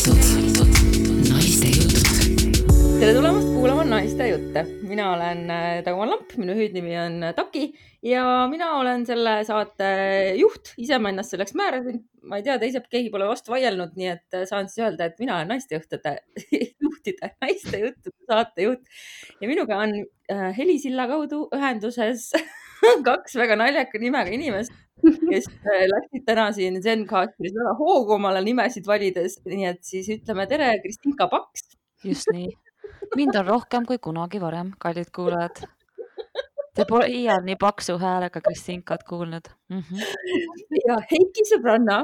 käitud naiste jutud. tere tulemast kuulama Naiste jutte. mina olen äh, Dagmar Lamp, minu hüüdnimi on äh, Taki ja mina olen selle saate juht, ise ma ennast selleks määrasin. ma ei tea, teised, keegi pole vastu vaielnud, nii et äh, saan siis öelda, et mina olen naistejuhtide, juhtide, naiste juttude saatejuht ja minuga on helisilla kaudu ühenduses kaks väga naljaka nimega inimest, kes läksid täna siin Zencastris väga hoogu omale nimesid valides, nii et siis ütleme tere, Kristinka Paks. just nii, mind on rohkem kui kunagi varem, kallid kuulajad. Te pole iial nii paksu häälega Kristinkat kuulnud mm. -hmm. ja Heiki sõbranna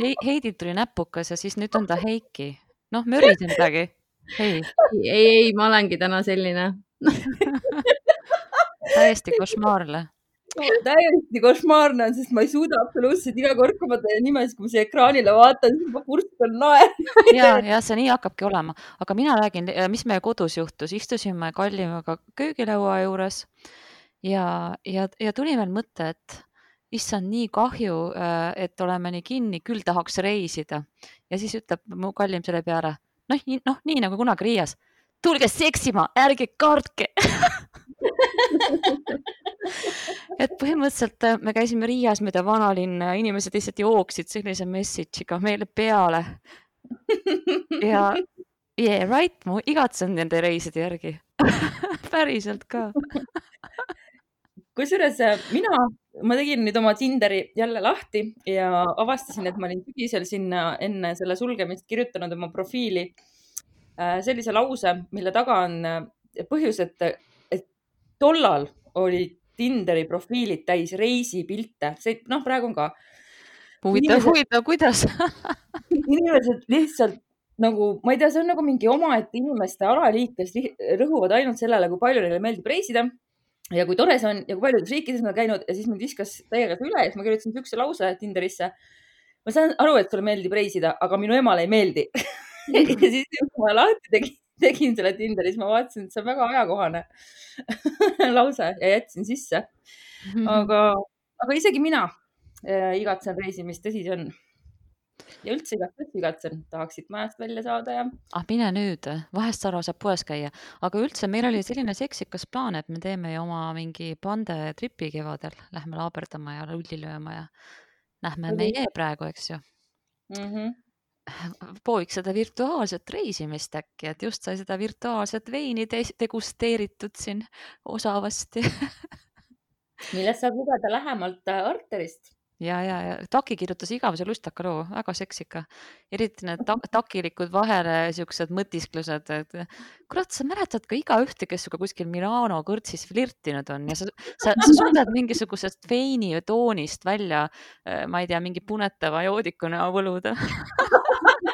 Hei, Heidil tuli näpukas ja siis nüüd on ta Heiki. noh, mörisi midagi. hei. ei, ei, ma olengi täna selline täiesti košmaarne. Täiesti košmaarne on, sest ma ei suuda absoluutselt iga kord, kui ma teie nimesid, kui ma siia ekraanile vaatan, siis ma purskan naerma. ja, ja see nii hakkabki olema, aga mina räägin, mis meie kodus juhtus, istusime Kallimaga köögilaua juures ja, ja, ja tuli veel mõte, et issand, nii kahju, et oleme nii kinni, küll tahaks reisida. Ja siis ütleb mu kallim selle peale, noh, noh, nii nagu kunagi Riias, tulge seksima, ärge kartke. Et põhimõtteliselt äh, me käisime Riias mööda vanalinna ja inimesed lihtsalt jooksid sellise message'iga meile peale. ja yeah right, ma igatsen nende reiside järgi. Päriselt ka. Kusjuures äh, mina, ma tegin nüüd oma Tinderi jälle lahti ja avastasin, et ma olin sügisel sinna enne selle sulgemist kirjutanud oma profiili. äh, sellise lause, mille taga on põhjus, et, et tollal olid Tinderi profiilid täis reisipilte, see noh, praegu on ka. huvitav, huvitav, kuidas inimesed lihtsalt nagu, ma ei tea, see on nagu mingi omaette inimeste alaliik, kes rõhuvad ainult sellele, kui palju neile meeldib reisida ja kui tore see on ja kui paljudes riikides nad käinud ja siis mind viskas täiega üle ja siis ma kirjutasin siukse lause Tinderisse. ma saan aru, et sulle meeldib reisida, aga minu emale ei meeldi ja siis, kui ma lahti tegin, tegin selle Tinderis, ma vaatasin, et see on väga ajakohane lause ja jätsin sisse. aga, aga isegi mina äh, igatsen reisimist, tõsi see on. ja üldse igatsen, igatsen, tahaksid majast välja saada ja. ah, mine nüüd, vahest Sarva saab poes käia, aga üldse meil oli selline seksikas plaan, et me teeme ju oma mingi pandetripi kevadel, lähme laaberdama ja rulli lööma ja lähme meie praegu, eks ju mm. -hmm prooviks seda virtuaalset reisimist äkki, et just sai seda virtuaalset veini degusteeritud siin osavasti. Millest saab lugeda lähemalt äh, Arterist ja, ja, ja. Taki kirjutas igavese lustaka loo, väga seksika, eriti need ta takilikud vahele siuksed mõtisklused, et kurat, sa mäletad ka igaühte, kes sinuga kuskil Milano kõrtsis flirtinud on ja sa, sa, sa suudad mingisugusest veini toonist välja, äh, ma ei tea, mingi punetava joodikuna võluda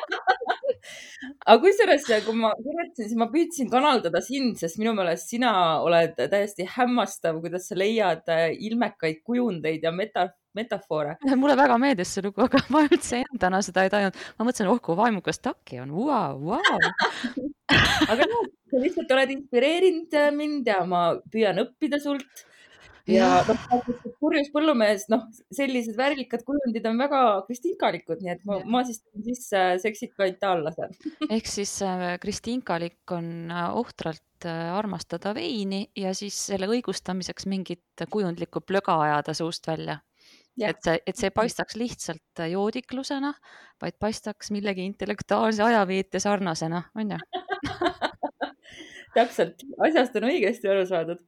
aga kusjuures, kui ma kirjutasin, siis ma püüdsin kanaldada sind, sest minu meelest sina oled täiesti hämmastav, kuidas sa leiad äh, ilmekaid kujundeid ja meta, metafoore. mulle väga meeldis see lugu, aga ma üldse endana seda ei tajunud. ma mõtlesin, oh kui vaimukas taki on, vau, vau. aga noh, sa lihtsalt oled inspireerinud äh, mind ja ma püüan õppida sult ja noh, purjus põllumees, noh, sellised värvikad kujundid on väga kristinkalikud, nii et ma, ma siis teen sisse seksikaid taallase. ehk siis äh, kristinkalik on äh, ohtralt äh, armastada veini ja siis selle õigustamiseks mingit kujundlikku plöga ajada suust välja. et see, et see paistaks lihtsalt joodiklusena, vaid paistaks millegi intellektuaalse ajaveete sarnasena, on ju? Täpselt, asjast on õigesti aru saadud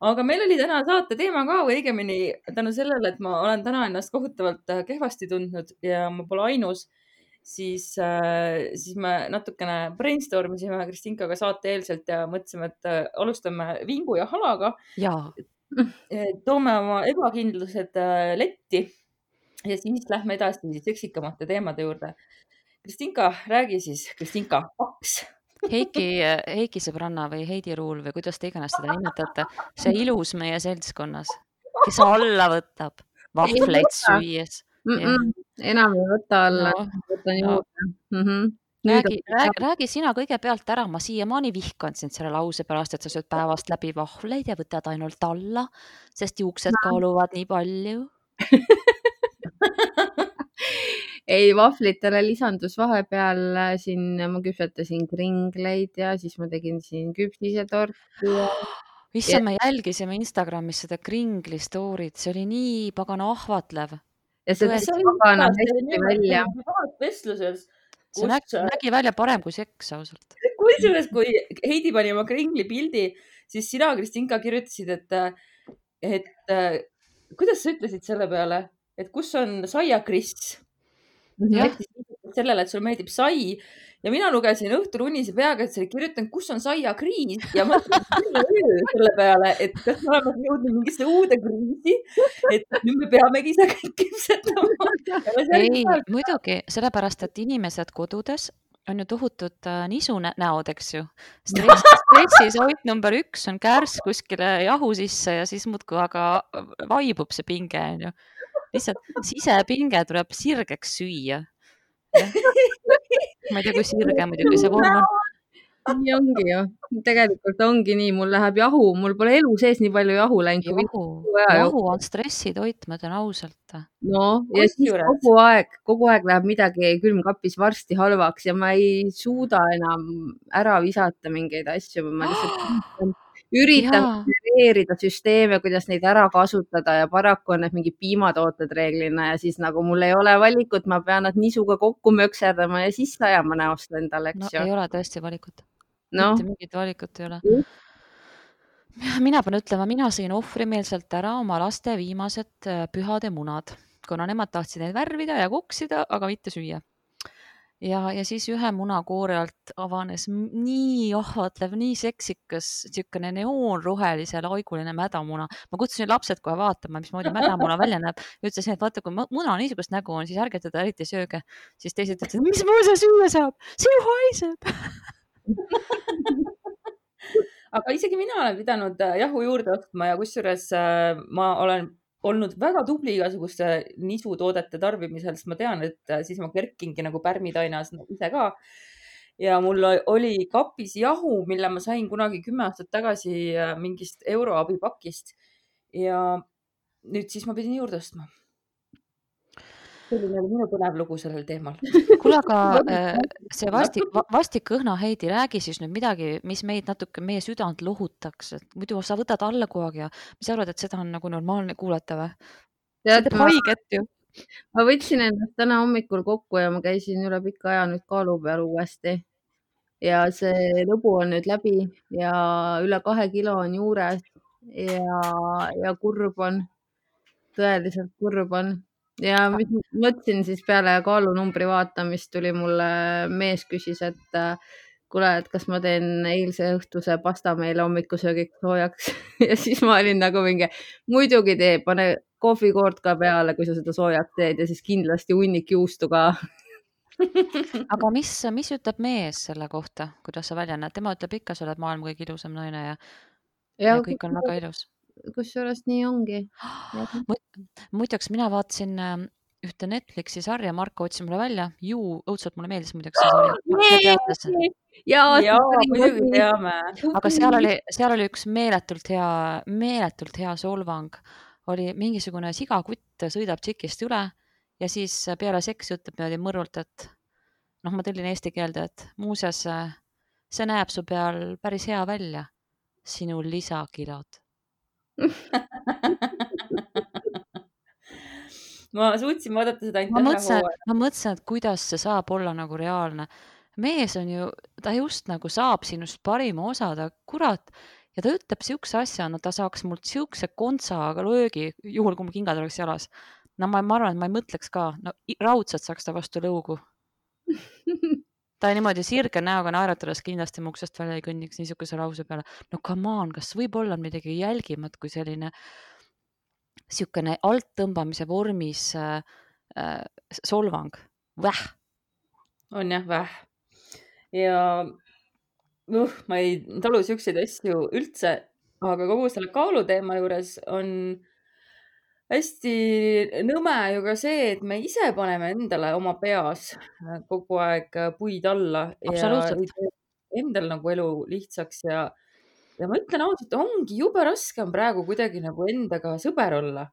aga meil oli täna saate teema ka või õigemini tänu sellele, et ma olen täna ennast kohutavalt äh, kehvasti tundnud ja ma pole ainus, siis, äh, siis me natukene brainstorm isime Kristinkaga saate-eelselt ja mõtlesime, et äh, alustame vingu ja halaga. toome oma ebakindlused letti ja siis lähme edasi seksikamate teemade juurde. Kristinka, räägi siis, Kristinka, kaks Heiki, Heiki sõbranna või Heidi Ruul või kuidas te iganes seda nimetate, see ilus meie seltskonnas, kes alla võtab vahvleid süües mm. -mm, enam ei võta alla no,, võtan juurde no. mm. -hmm. räägi, räägi, räägi sina kõigepealt ära, ma siiamaani vihkan sind selle lause pärast, et sa sööd päevast läbi vahvleid ja võtad ainult alla, sest juuksed no. kaaluvad nii palju ei, vahvlitele lisandus vahepeal äh, siin, ma küpsetasin kringleid ja siis ma tegin siin küpsisetorti ja issand, me jälgisime Instagramis seda kringli story't, see oli nii pagana ahvatlev. ja see Tõesti. tõi pagana hästi välja. vestluses, see nägi, kus, nägi välja parem kui seks ausalt. kusjuures, kui Heidi pani oma kringli pildi, siis sina, Kristinka, kirjutasid, et, et kuidas sa ütlesid selle peale, et kus on saiakriss sellele, et sulle meeldib sai ja mina lugesin õhtul unise peaga, et sa olid kirjutanud, kus on saiakriis ja mõtlesin selle peale, et kas me oleme jõudnud mingisse uude kriisi, et nüüd me peamegi ise kõik küpsetama. ei, muidugi, sellepärast et inimesed kodudes on ju tohutud äh, nisunäod, eks ju. stress, stressis hoid number üks on kärss kuskile jahu sisse ja siis muudkui aga vaibub see pinge, on ju. Lihtsalt sisepinge tuleb sirgeks süüa. ma ei tea, kui sirge muidugi see vorm on. nii ongi ju, tegelikult ongi nii, mul läheb jahu, mul pole elu sees nii palju jahu läinud jahu, jahu on stressitoit, ma ütlen ausalt. no ja siis Kusjuures- kogu aeg, kogu aeg läheb midagi külmkapis varsti halvaks ja ma ei suuda enam ära visata mingeid asju, ma lihtsalt üritan Jaa. genereerida süsteeme, kuidas neid ära kasutada ja paraku on need mingid piimatooted reeglina ja siis nagu mul ei ole valikut, ma pean nad nisuga kokku mökserdama ja sisse ajama näost endale, no eks ju ei. ole tõesti valikut noh, mitte mingit valikut ei ole Just.. mina pean ütlema, mina sõin ohvrimeelselt ära oma laste viimased äh, pühade munad, kuna nemad tahtsid neid värvida ja kuksida, aga mitte süüa. ja, ja siis ühe munakoore alt avanes nii ahvatlev, nii seksikas, niisugune neoonrohelise laiguline mädamuna. ma kutsusin lapsed kohe vaatama, mismoodi mädamuna välja näeb ütlesin, et vaata, kui mu- muna niisugust nägu on, siis ärge teda eriti sööge. siis teised ütlesid, mis mul see süüa saab, see ju haiseb. aga isegi mina olen pidanud äh, jahu juurde ostma ja kusjuures äh, ma olen olnud väga tubli igasuguste nisutoodete tarbimisel, sest ma tean, et äh, siis ma kerkingi nagu pärmitainas nagu ise ka. ja mul oli kapis jahu, mille ma sain kunagi kümme aastat tagasi äh, mingist euroabipakist ja nüüd siis ma pidin juurde ostma. Selline oli minu põnev lugu sellel teemal. kuule, aga äh, see vastik, vastik õhna Heidi, räägi siis nüüd midagi, mis meid natuke, meie südant lohutaks, et muidu sa võtad alla kogu aeg ja mis sa arvad, et seda on nagu normaalne kuulata või? see teeb ma, haiget ju. ma võtsin ennast täna hommikul kokku ja ma käisin üle pika aja nüüd kaalu peal uuesti ja see lõbu on nüüd läbi ja üle kahe kilo on juures ja, ja kurb on, tõeliselt kurb on ja mis mõtlesin siis peale kaalunumbri vaatamist tuli mulle mees küsis, et äh, kuule, et kas ma teen eilse õhtuse pasta meile hommikusöögiks soojaks ja siis ma olin nagu mingi muidugi tee, pane kohvikoort ka peale, kui sa seda soojaks teed ja siis kindlasti hunnik juustu ka. aga mis, mis ütleb mees selle kohta, kuidas sa välja näed, tema ütleb ikka, sa oled maailma kõige ilusam naine ja, ja kõik on väga ilus. kusjuures nii ongi. muideks mina vaatasin äh, ühte Netflixi sarja, Marko otsis mulle välja, ju õudselt mulle meeldis muideks see sari. ja ja muidugi teame. aga seal oli, seal oli üks meeletult hea, meeletult hea solvang. oli mingisugune sigakutt sõidab tšikist üle ja siis peale seksi ütleb niimoodi mõrult, et noh, ma tõlgin eesti keelde, et muuseas, see näeb su peal päris hea välja, sinu lisakilod. ma suutsin vaadata seda ma ainult ühe hooaja., ma mõtlesin, et kuidas see saab olla nagu reaalne. mees on ju, ta just nagu saab sinust parima osa, ta kurat ja ta ütleb siukse asja, no ta saaks mult siukse kontsaga löögi, juhul kui mul kingad oleks jalas. no ma, ma arvan, et ma ei mõtleks ka, no raudselt saaks ta vastu lõugu. ta niimoodi sirge näoga naeratades kindlasti mu uksest välja ei kõnniks niisuguse lause peale. no come on, kas võib olla midagi jälgimat kui selline niisugune alttõmbamise vormis äh, äh, solvang, väh. on jah, väh. ja uh, ma ei talu siukseid asju üldse, aga kogu selle kaaluteema juures on hästi nõme ju ka see, et me ise paneme endale oma peas kogu aeg puid alla endal nagu elu lihtsaks ja, ja ma ütlen ausalt, ongi jube raske on praegu kuidagi nagu endaga sõber olla.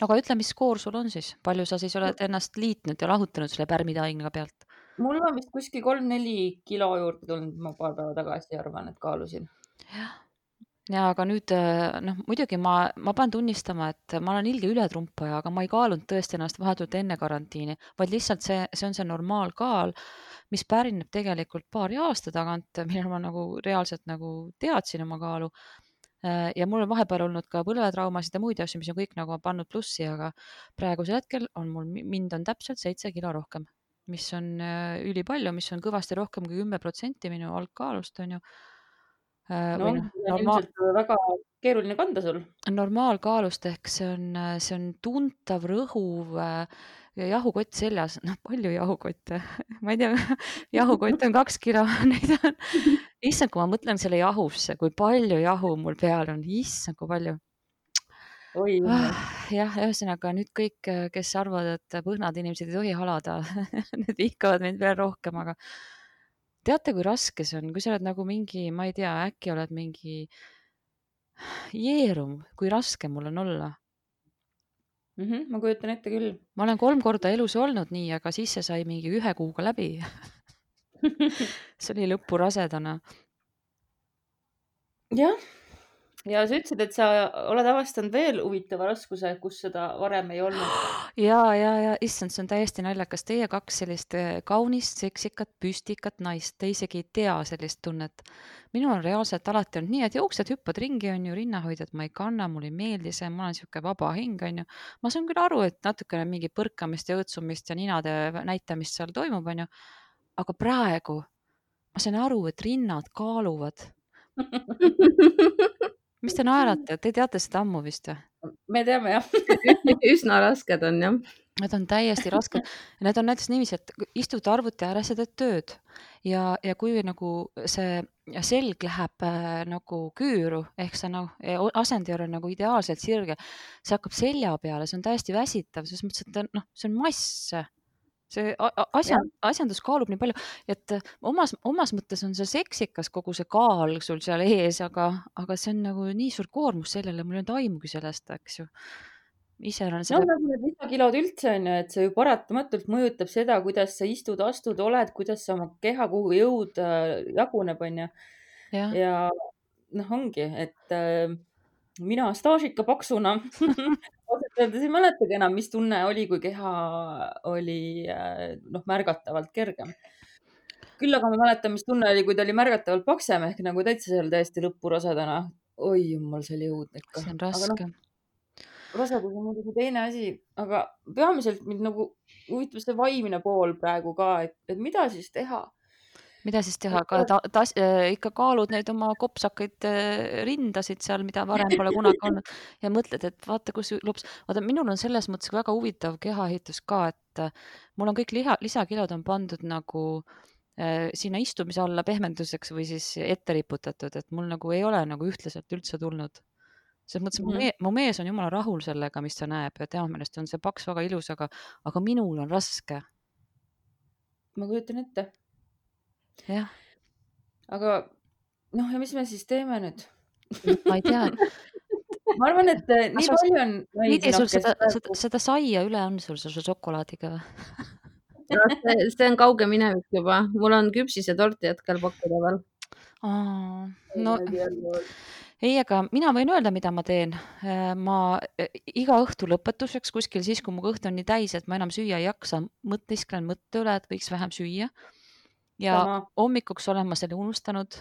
no aga ütle, mis skoor sul on siis, palju sa siis oled ennast liitnud ja lahutanud selle pärmitainega pealt? mul on vist kuskil kolm-neli kilo juurde tulnud, ma paar päeva tagasi arvan, et kaalusin. jah, ja aga nüüd äh, noh, muidugi ma, ma pean tunnistama, et ma olen ilge ületrumpaja, aga ma ei kaalunud tõesti ennast vahetult enne karantiini, vaid lihtsalt see, see on see normaalkaal, mis pärineb tegelikult paari aasta tagant, millal ma nagu reaalselt nagu teadsin oma kaalu. Äh, ja mul on vahepeal olnud ka põlvetraumasid ja muid asju, mis on kõik nagu pannud plussi, aga praegusel hetkel on mul, mind on täpselt seitse kilo rohkem, mis on äh, ülipalju, mis on kõvasti rohkem kui kümme protsenti minu algkaalust on ju no või noh, normaal, ilmselt väga keeruline kanda sul. normaalkaalust ehk see on, see on tuntav, rõhuv äh, ja jahukott seljas, noh palju jahukotte, ma ei tea, jahukott on kaks kilo, neid on, issand, kui ma mõtlen selle jahusse, kui palju jahu mul peal on, issand, kui palju. Ah, jah, ühesõnaga nüüd kõik, kes arvavad, et põhnad inimesed ei tohi halada need vihkavad mind veel rohkem, aga teate, kui raske see on, kui sa oled nagu mingi, ma ei tea, äkki oled mingi jeerum, kui raske mul on olla. mm. -hmm, ma kujutan ette küll. ma olen kolm korda elus olnud nii, aga siis see sai mingi ühe kuuga läbi see oli lõpurasedana. jah, ja sa ütlesid, et sa oled avastanud veel huvitava raskuse, kus seda varem ei olnud. ja, ja, ja issand, see on täiesti naljakas, teie kaks sellist eh, kaunist, seksikat, püstikat naist, te isegi ei tea sellist tunnet. minul on reaalselt alati olnud nii, et jooksed, hüppad ringi, on ju, rinnahoidjat ma ei kanna, mulle ei meeldi see, ma olen sihuke vaba hing, on ju. ma saan küll aru, et natukene mingi põrkamist ja õõtsumist ja ninade näitamist seal toimub, on ju. aga praegu ma saan aru, et rinnad kaaluvad mis te naerate, te teate seda ammu vist või? me teame jah üsna rasked on jah. Need on täiesti rasked. Need on näiteks niiviisi, et istud arvuti ääres ja teed tööd ja, ja kui nagu see selg läheb äh, nagu küüru ehk sa nagu asend ei ole nagu ideaalselt sirge, see hakkab selja peale, see on täiesti väsitav, selles mõttes, et noh, see on mass see asjand, asjandus kaalub nii palju, et omas, omas mõttes on see seksikas, kogu see kaal sul seal ees, aga, aga see on nagu nii suur koormus sellele, mul ei olnud aimugi sellest, eks ju. ise olen no nagu need lisakilod üldse on ju, et see ju paratamatult mõjutab seda, kuidas sa istud, astud, oled, kuidas sa oma keha, kuhu jõud äh, jaguneb, on ju. jah, ja noh, ongi, et äh, mina staažika paksuna ausalt öeldes ei mäletagi enam, mis tunne oli, kui keha oli äh, noh, märgatavalt kergem. küll aga ma mäletan, mis tunne oli, kui ta oli märgatavalt paksem ehk nagu täitsa seal täiesti lõpurasedana. oi jumal, see oli õudne ikka. see on noh, raske. rasedus on muidugi teine asi, aga peamiselt mind nagu huvitab see vaimne pool praegu ka, et mida siis teha mida siis teha, ka ta, ta, ikka kaalud neid oma kopsakaid äh, rindasid seal, mida varem pole kunagi olnud ja mõtled, et vaata, kus lops, vaata, minul on selles mõttes väga huvitav kehaehitus ka, et äh, mul on kõik liha, lisakilod on pandud nagu äh, sinna istumise alla pehmenduseks või siis ette riputatud, et mul nagu ei ole nagu ühtlaselt üldse tulnud. selles mõttes mm -hmm. mu, mee, mu mees on jumala rahul sellega, mis ta näeb ja tema meelest on see paks väga ilus, aga, aga minul on raske. ma kujutan ette, aga noh, ja mis me siis teeme nüüd? ma ei tea, ma arvan, et äh, nii sul- palju on noh, sul seda, seda, seda saia üle on sul selle šokolaadiga või? see, see on kauge minevik juba, mul on küpsisetorti hetkel pakkuda veel. no ei, aga mina võin öelda, mida ma teen. ma eh, iga õhtu lõpetuseks kuskil siis, kui mu kõht on nii täis, et ma enam süüa ei jaksa, mõt-, viskan mõtte üle, et võiks vähem süüa. Ja Sama. hommikuks olen ma selle unustanud.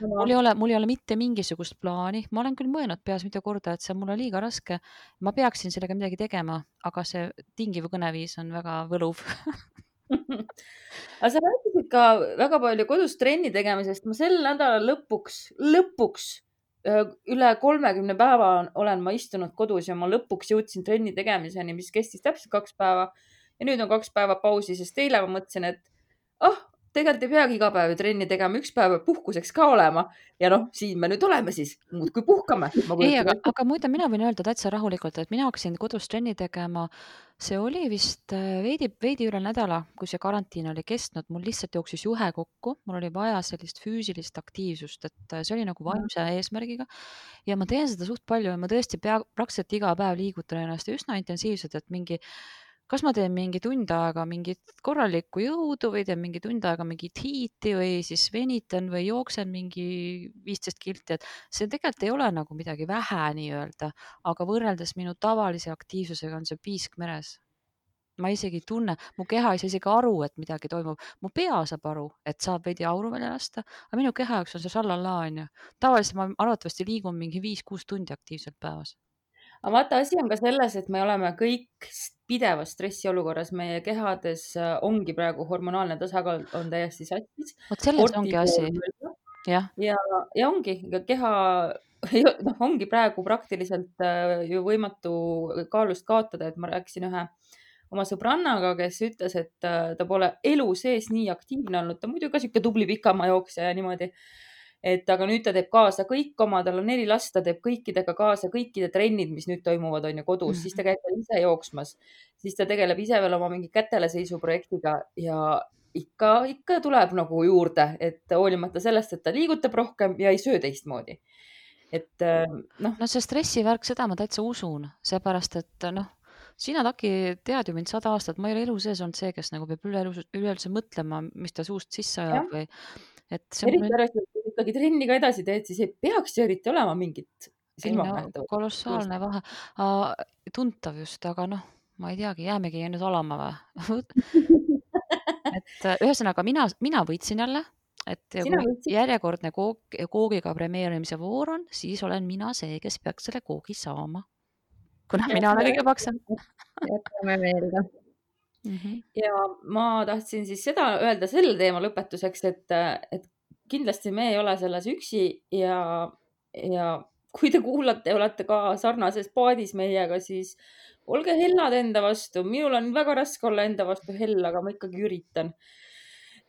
mul ei ole, mul ei ole mitte mingisugust plaani, ma olen küll mõelnud peas mitu korda, et see on mulle liiga raske. ma peaksin sellega midagi tegema, aga see tingiv kõneviis on väga võluv. aga sa rääkisid ka väga palju kodus trenni tegemisest. ma sel nädala lõpuks, lõpuks öö, üle kolmekümne päeva olen ma istunud kodus ja ma lõpuks jõudsin trenni tegemiseni, mis kestis täpselt kaks päeva. ja nüüd on kaks päeva pausi, sest eile ma mõtlesin, et ah, tegelikult ei peagi iga päev ju trenni tegema, üks päev peab puhkuseks ka olema ja noh, siin me nüüd oleme siis, muudkui puhkame. ei, aga, aga muide, mina võin öelda täitsa rahulikult, et mina hakkasin kodus trenni tegema. see oli vist äh, veidi, veidi üle nädala, kui see karantiin oli kestnud, mul lihtsalt jooksis juhe kokku, mul oli vaja sellist füüsilist aktiivsust, et äh, see oli nagu vaimse eesmärgiga. ja ma teen seda suht palju ja ma tõesti pea, praktiliselt iga päev liigutan ennast üsna intensiivselt, et mingi kas ma teen mingi tund aega mingit korralikku jõudu või teen mingi tund aega mingit hiiti või siis venitan või jooksen mingi viisteist kilti, et see tegelikult ei ole nagu midagi vähe nii-öelda, aga võrreldes minu tavalise aktiivsusega on see piisk meres. ma isegi ei tunne, mu keha ei saa isegi aru, et midagi toimub, mu pea saab aru, et saab veidi auru välja lasta, aga minu keha jaoks on see šallallaa onju. tavaliselt ma arvatavasti liigun mingi viis-kuus tundi aktiivselt päevas aga vaata, asi on ka selles, et me oleme kõik pidevas stressiolukorras, meie kehades äh, ongi praegu hormonaalne tasakaal on täiesti sassis. vot selles ongi asi. jah. ja, ja ongi keha, noh, ongi praegu praktiliselt äh, ju võimatu kaalust kaotada, et ma rääkisin ühe oma sõbrannaga, kes ütles, et äh, ta pole elu sees nii aktiivne olnud, ta muidu ka sihuke tubli pikamaajooksja ja niimoodi et aga nüüd ta teeb kaasa kõik oma, tal on neli last, ta teeb kõikidega kaasa kõikide trennid, mis nüüd toimuvad, on ju kodus mm, -hmm. siis ta käib veel ise jooksmas, siis ta tegeleb ise veel oma mingi käteleseisu projektiga ja ikka, ikka tuleb nagu juurde, et hoolimata sellest, et ta liigutab rohkem ja ei söö teistmoodi. et äh, noh. no see stressivärk, seda ma täitsa usun, seepärast et noh sina, Taki, tead ju mind sada aastat, ma ei ole elu sees olnud see, kes nagu peab üle, üleüldse mõtlema, mis ta suust sisse ajab või et eriti arvestades, ikkagi trenni ka edasi teed, siis ei peaks ju eriti olema mingit silmavahet no,. kolossaalne vahe, tuntav just, aga noh, ma ei teagi, jäämegi nüüd olema või et äh, ühesõnaga mina, mina võitsin jälle, et Sina kui võitsid. järjekordne kook, koogiga premeerimise voor on, siis olen mina see, kes peaks selle koogi saama. kuna mina olen kõige paksem. jätkame meelde mm. -hmm. ja ma tahtsin siis seda öelda selle teema lõpetuseks, et, et kindlasti me ei ole selles üksi ja, ja kui te kuulate ja olete ka sarnases paadis meiega, siis olge hellad enda vastu. minul on väga raske olla enda vastu hell, aga ma ikkagi üritan.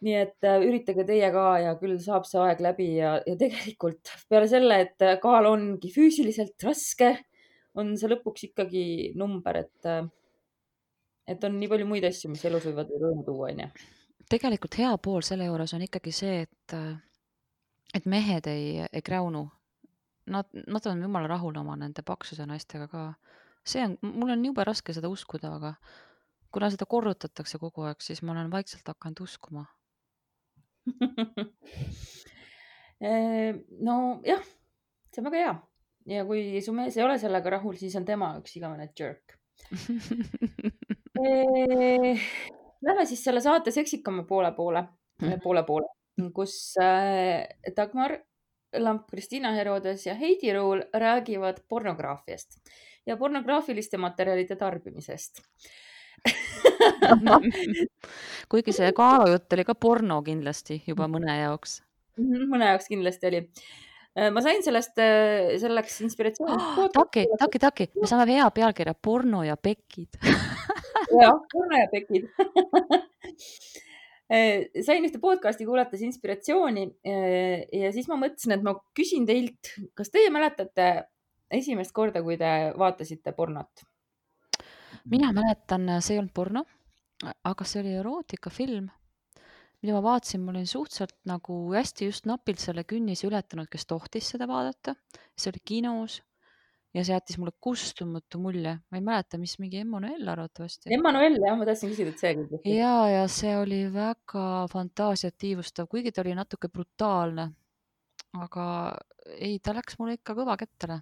nii et äh, üritage teie ka ja küll saab see aeg läbi ja, ja tegelikult peale selle, et kaal ongi füüsiliselt raske, on see lõpuks ikkagi number, et äh, et on nii palju muid asju, mis elus võivad rõõmu tuua, onju. Tegelikult hea pool selle juures on ikkagi see, et, et mehed ei, ei kräunu. Nad, nad on jumala rahul oma nende paksuse naistega ka. see on, mul on jube raske seda uskuda, aga kuna seda korrutatakse kogu aeg, siis ma olen vaikselt hakanud uskuma nojah, see on väga hea ja kui su mees ei ole sellega rahul, siis on tema üks igavene jerk Lähme siis selle saate seksikama poole poole, mm. poole poole, kus äh, Dagmar Lamp, Kristiina Herodes ja Heidi Ruul räägivad pornograafiast ja pornograafiliste materjalide tarbimisest kuigi see Kaaro jutt oli ka porno kindlasti juba mõne jaoks. mõne jaoks kindlasti oli Äh, ma sain sellest, äh, selleks inspiratsiooni oh,. Taki, Taki, Taki, me saame hea pealkirja porno ja pekid jah, porno ja pekid äh, sain ühte podcast'i kuulates inspiratsiooni ja siis ma mõtlesin, et ma küsin teilt, kas teie mäletate esimest korda, kui te vaatasite pornot? mina mäletan, see ei olnud porno, aga see oli erootikafilm mida ma vaatasin, ma olin suhteliselt nagu hästi just napilt selle künnise ületanud, kes tohtis seda vaadata. see oli kinos ja see jättis mulle kustumatu mulje, ma ei mäleta, mis mingi Emmanuel arvatavasti. Emmanuel jah, ma tahtsin küsida, et see kindlasti. ja, ja see oli väga fantaasiat tiivustav, kuigi ta oli natuke brutaalne. aga ei, ta läks mulle ikka kõva kättele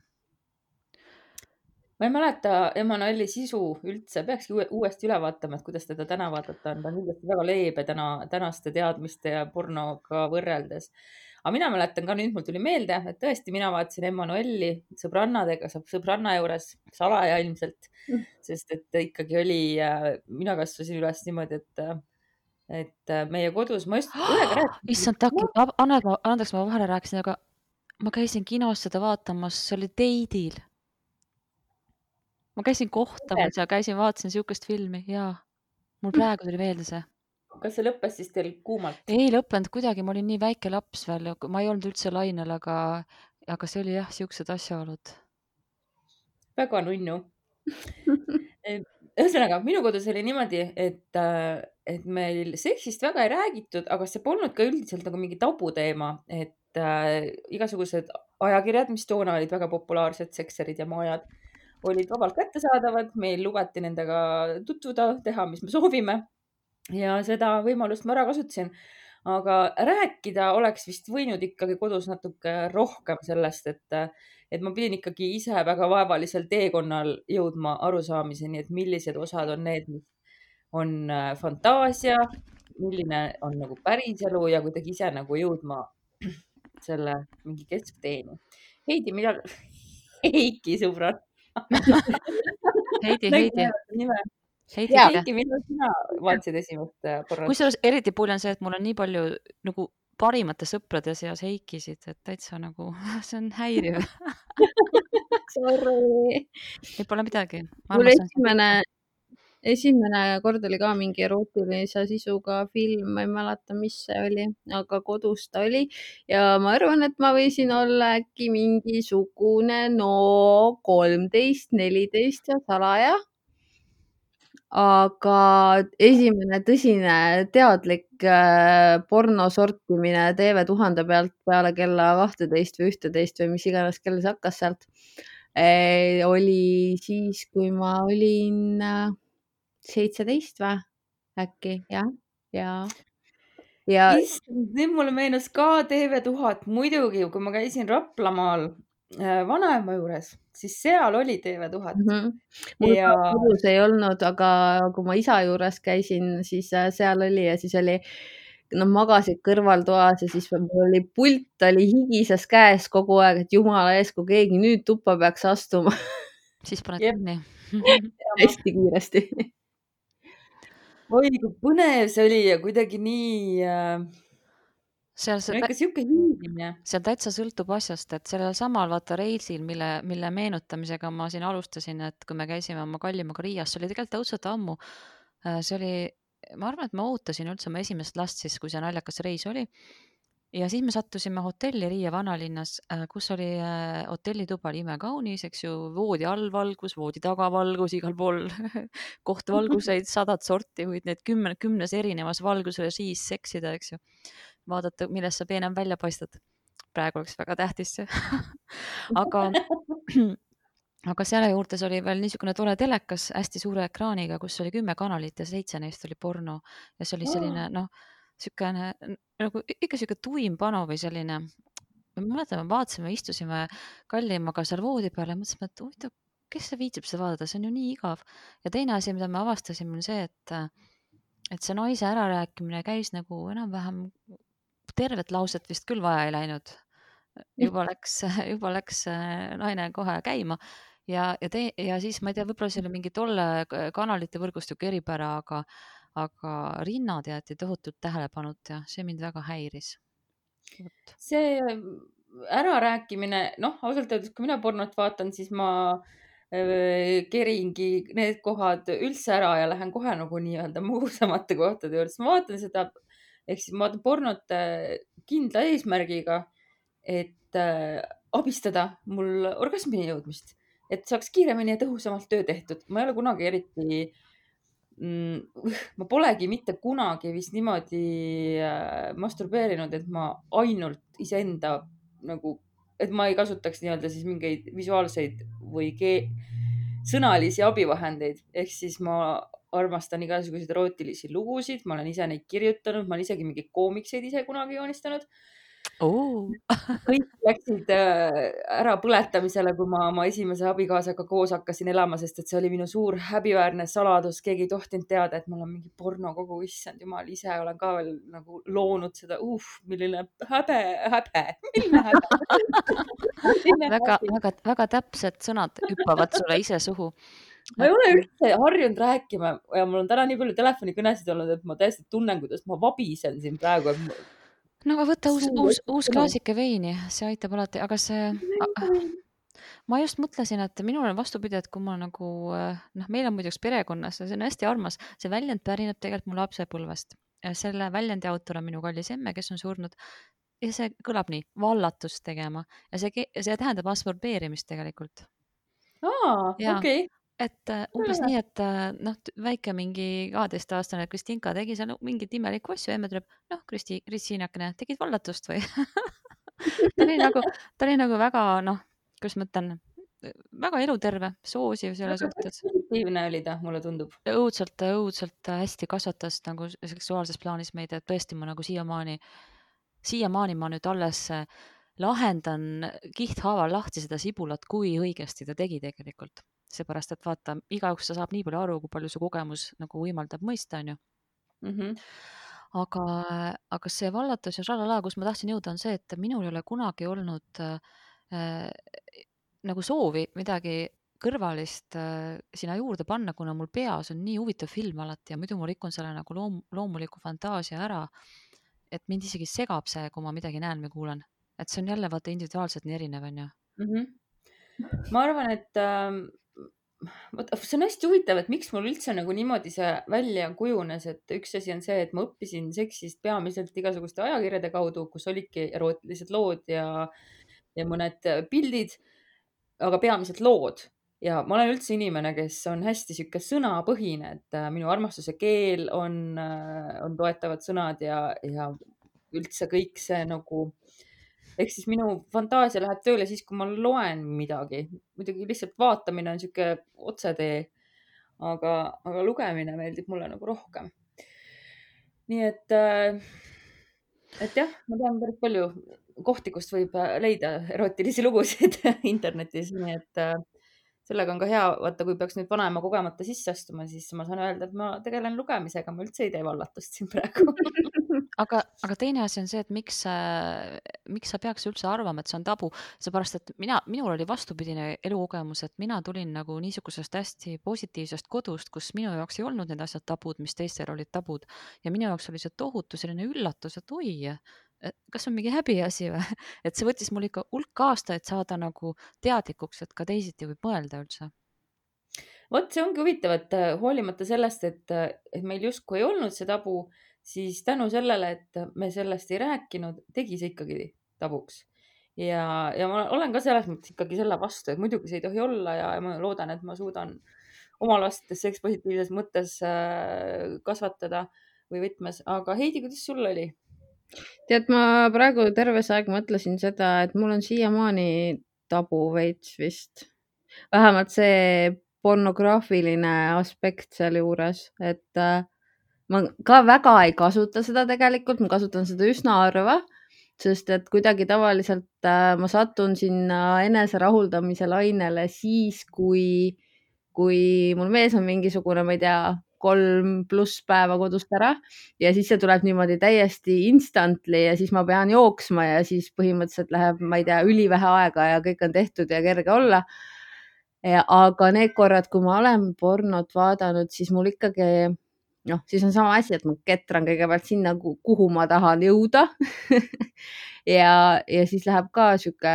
ma ei mäleta Emmanueli sisu üldse, peakski uuesti üle vaatama, et kuidas teda täna vaadata on, ta on kindlasti väga leebe täna, tänaste teadmiste ja pornoga võrreldes. Aga mina mäletan ka nüüd, mul tuli meelde, et tõesti, mina vaatasin Emmanueli sõbrannadega, sõbranna juures, salaja ilmselt, mm. sest et ikkagi oli, mina kasvasin üles niimoodi, et et meie kodus, ma just ühega rääkisin. issand, Taki, andeks, ma vahele rääkisin, aga ma käisin kinos seda vaatamas, see oli Teidil ma käisin kohtamas ja käisin, vaatasin sihukest filmi ja mul praegu tuli meelde see. Kas see lõppes siis teil kuumalt? ei lõppenud kuidagi, ma olin nii väike laps veel, ma ei olnud üldse lainel, aga, aga see oli jah, siuksed asjaolud. väga nunnu ühesõnaga, minu kodus oli niimoodi, et, et meil seksist väga ei räägitud, aga see polnud ka üldiselt nagu mingi tabuteema, et äh, igasugused ajakirjad, mis toona olid väga populaarsed, sekserid ja maajad, olid vabalt kättesaadavad, meil lubati nendega tutvuda, teha, mis me soovime. Ja seda võimalust ma ära kasutasin. aga rääkida oleks vist võinud ikkagi kodus natuke rohkem sellest, et et ma pidin ikkagi ise väga vaevalisel teekonnal jõudma arusaamiseni, et millised osad on need, mis on äh, fantaasia, milline on nagu päriselu ja kuidagi ise nagu jõudma selle mingi keskteeni. Heidi, millal, Heiki sõbrad Heidi, Heidi. Heidi, Heiki, millal sina vaatasid esimest äh, pornot? kusjuures eriti pull on see, et mul on nii palju nagu parimate sõprade seas Heikisid, et täitsa nagu, see on häiriv Sorry. ei, pole midagi. mul esimene, esimene kord oli ka mingi erootilise sisuga film, ma ei mäleta, mis see oli, aga kodus ta oli ja ma arvan, et ma võisin olla äkki mingisugune no kolmteist, neliteist ja salaja aga esimene tõsine teadlik äh, porno sortimine TV1000 pealt peale kella kahteteist või ühteteist või mis iganes kell see hakkas sealt äh, oli siis, kui ma olin äh, seitseteist või äkki jah, ja, ja. issand, nüüd mulle meenus ka TV1000 muidugi, kui ma käisin Raplamaal vanaema juures, siis seal oli TV1000 mm. -hmm. mul ja... kodus ei olnud, aga kui ma isa juures käisin, siis äh, seal oli ja siis oli, nad magasid kõrvaltoas ja siis oli pult oli higises käes kogu aeg, et jumala eest, kui keegi nüüd tuppa peaks astuma siis paned kinni hästi kiiresti oi, kui põnev see oli ja kuidagi nii äh seal see no ikka sihuke hiilimine. seal täitsa sõltub asjast, et sellel samal vaata reisil, mille, mille meenutamisega ma siin alustasin, et kui me käisime oma kallimaga Riias, see oli tegelikult õudselt ammu. Äh, see oli, ma arvan, et ma ootasin üldse oma esimest last siis, kui see naljakas reis oli. ja siis me sattusime hotelli Riia vanalinnas, äh, kus oli äh, hotellituba oli imekaunis, eks ju, voodi all valgus, voodi taga valgus, igal pool kohtvalguseid, sadat sorti, võid neid kümne, kümnes erinevas valgusrežiis seksida, eks ju vaadata, millest sa peenem välja paistad. praegu oleks väga tähtis see aga, aga selle juures oli veel niisugune tore telekas hästi suure ekraaniga, kus oli kümme kanalit ja seitse neist oli porno ja see oli selline noh, niisugune nagu ikka niisugune tuim panu või selline. ma mäletan, me vaatasime, istusime kallimaga seal voodi peal ja mõtlesime, et huvitav, kes see viitsib seda vaadata, see on ju nii igav. ja teine asi, mida me avastasime, on see, et, et see naise ärarääkimine käis nagu enam-vähem tervet lauset vist küll vaja ei läinud. juba läks, juba läks äh, naine kohe käima. Ja, ja tee ja siis ma ei tea, võib-olla see oli mingi tolle kanalite võrgustiku eripära, aga, aga rinnad jäeti tohutult tähelepanuta ja see mind väga häiris. see ärarääkimine, noh, ausalt öeldes, kui mina pornot vaatan, siis ma äh, keringi need kohad üldse ära ja lähen kohe nagu nii-öelda mugusamate kohtade juurde, sest ma vaatan seda ehk siis ma vaatan pornot äh, kindla eesmärgiga, et äh, abistada mul orgasmini jõudmist, et saaks kiiremini ja tõhusamalt töö tehtud. ma ei ole kunagi eriti mm,, ma polegi mitte kunagi vist niimoodi äh, masturbeerinud, et ma ainult iseenda nagu, et ma ei kasutaks nii-öelda siis mingeid visuaalseid või sõnalisi abivahendeid, ehk siis ma armastan igasuguseid erootilisi lugusid, ma olen ise neid kirjutanud, ma olen isegi mingeid koomikseid ise kunagi joonistanud. Oh. kõik läksid äh, ära põletamisele, kui ma oma esimese abikaasaga koos hakkasin elama, sest et see oli minu suur häbiväärne saladus, keegi ei tohtinud teada, et mul on mingi pornokogu, issand jumal, ise olen ka veel nagu loonud seda, uh, milline häbe, häbe, milline häbe. Väga, väga, väga täpsed sõnad hüppavad sulle ise suhu ma ei ole üldse harjunud rääkima ja mul on täna nii palju telefonikõnesid olnud, et ma täiesti tunnen, kuidas ma vabisen siin praegu. no aga võta uus, uus, uus klaasike veini, see aitab alati, aga see ma just mõtlesin, et minul on vastupidi, et kui ma nagu noh, meil on muideks perekonnas ja see on hästi armas, see väljend pärineb tegelikult mu lapsepõlvest selle väljendi autor on minu kallis emme, kes on surnud ja see kõlab nii, vallatust tegema ja see, see tähendab absorbeerimist tegelikult. aa, okei. Et uh, umbes nii, et uh, noh, väike mingi kaheteistaastane Kristinka tegi seal mingeid imelikke asju, emme tuleb, noh, Kristi, Kristiinakene, tegid vallatust või ta oli nagu, ta oli nagu väga noh, kuidas ma ütlen, väga eluterve, soosiv selle suhtes. positiivne oli ta, mulle tundub. õudselt, õudselt hästi kasvatas nagu seksuaalses plaanis meid, et tõesti ma nagu siiamaani äh, siiamaani ma nüüd alles äh, lahendan kihthaaval lahti seda sibulat, kui õigesti ta tegi tegelikult. Seepärast, et vaata, igaüks saab nii palju aru, kui palju su kogemus nagu võimaldab mõista, onju mm. -hmm. aga, aga see vallatus ja šalala, kus ma tahtsin jõuda, on see, et minul ei ole kunagi olnud äh, nagu soovi midagi kõrvalist äh, sinna juurde panna, kuna mul peas on nii huvitav film alati ja muidu ma rikun selle nagu loom, loomuliku fantaasia ära et mind isegi segab see, kui ma midagi näen või kuulen, et see on jälle vaata individuaalselt nii erinev, onju. Mhm. ma arvan, et äh, vot see on hästi huvitav, et miks mul üldse nagu niimoodi see välja kujunes, et üks asi on see, et ma õppisin seksist peamiselt igasuguste ajakirjade kaudu, kus olidki erootilised lood ja, ja mõned pildid, aga peamiselt lood. Ja ma olen üldse inimene, kes on hästi sihuke sõnapõhine, et äh, minu armastuse keel on, äh, on toetavad sõnad ja, ja üldse kõik see nagu, ehk siis minu fantaasia läheb tööle siis, kui ma loen midagi. muidugi lihtsalt vaatamine on sihuke otsetee, aga, aga lugemine meeldib mulle nagu rohkem. nii et, äh, et jah, ma tean päris palju kohti, kust võib leida erootilisi lugusid internetis, nii et sellega on ka hea, vaata, kui peaks nüüd vanaema kogemata sisse astuma, siis ma saan öelda, et ma tegelen lugemisega, ma üldse ei tee vallatust siin praegu. Aga, aga teine asi on see, et miks, miks sa peaks üldse arvama, et see on tabu, seepärast et mina, minul oli vastupidine elukogemus, et mina tulin nagu niisugusest hästi positiivsest kodust, kus minu jaoks ei olnud need asjad tabud, mis teistel olid tabud. Ja minu jaoks oli see tohutu selline üllatus, et oi, kas on mingi häbiasi või? et see võttis mul ikka hulk aastaid saada nagu teadlikuks, et ka teisiti võib mõelda üldse. vot see ongi huvitav, et äh, hoolimata sellest, et, äh, et meil justkui ei olnud see tabu, siis tänu sellele, et me sellest ei rääkinud, tegi see ikkagi tabuks. ja, ja ma olen ka selles mõttes ikkagi selle vastu, et muidugi see ei tohi olla ja, ja ma loodan, et ma suudan oma last sekspositiivses mõttes äh, kasvatada või võtmes, aga Heidi, kuidas sul oli? Tead, ma praegu terve see aeg mõtlesin seda, et mul on siiamaani tabu veits vist. vähemalt see pornograafiline aspekt sealjuures, et äh, ma ka väga ei kasuta seda tegelikult, ma kasutan seda üsna harva, sest et kuidagi tavaliselt äh, ma satun sinna eneserahuldamise lainele siis, kui, kui mul mees on mingisugune, ma ei tea, kolm pluss päeva kodust ära ja siis see tuleb niimoodi täiesti instantly ja siis ma pean jooksma ja siis põhimõtteliselt läheb, ma ei tea, ülivähe aega ja kõik on tehtud ja kerge olla. aga need korrad, kui ma olen pornot vaadanud, siis mul ikkagi noh, siis on sama asi, et ma ketran kõigepealt sinna, kuhu ma tahan jõuda ja, ja siis läheb ka sihuke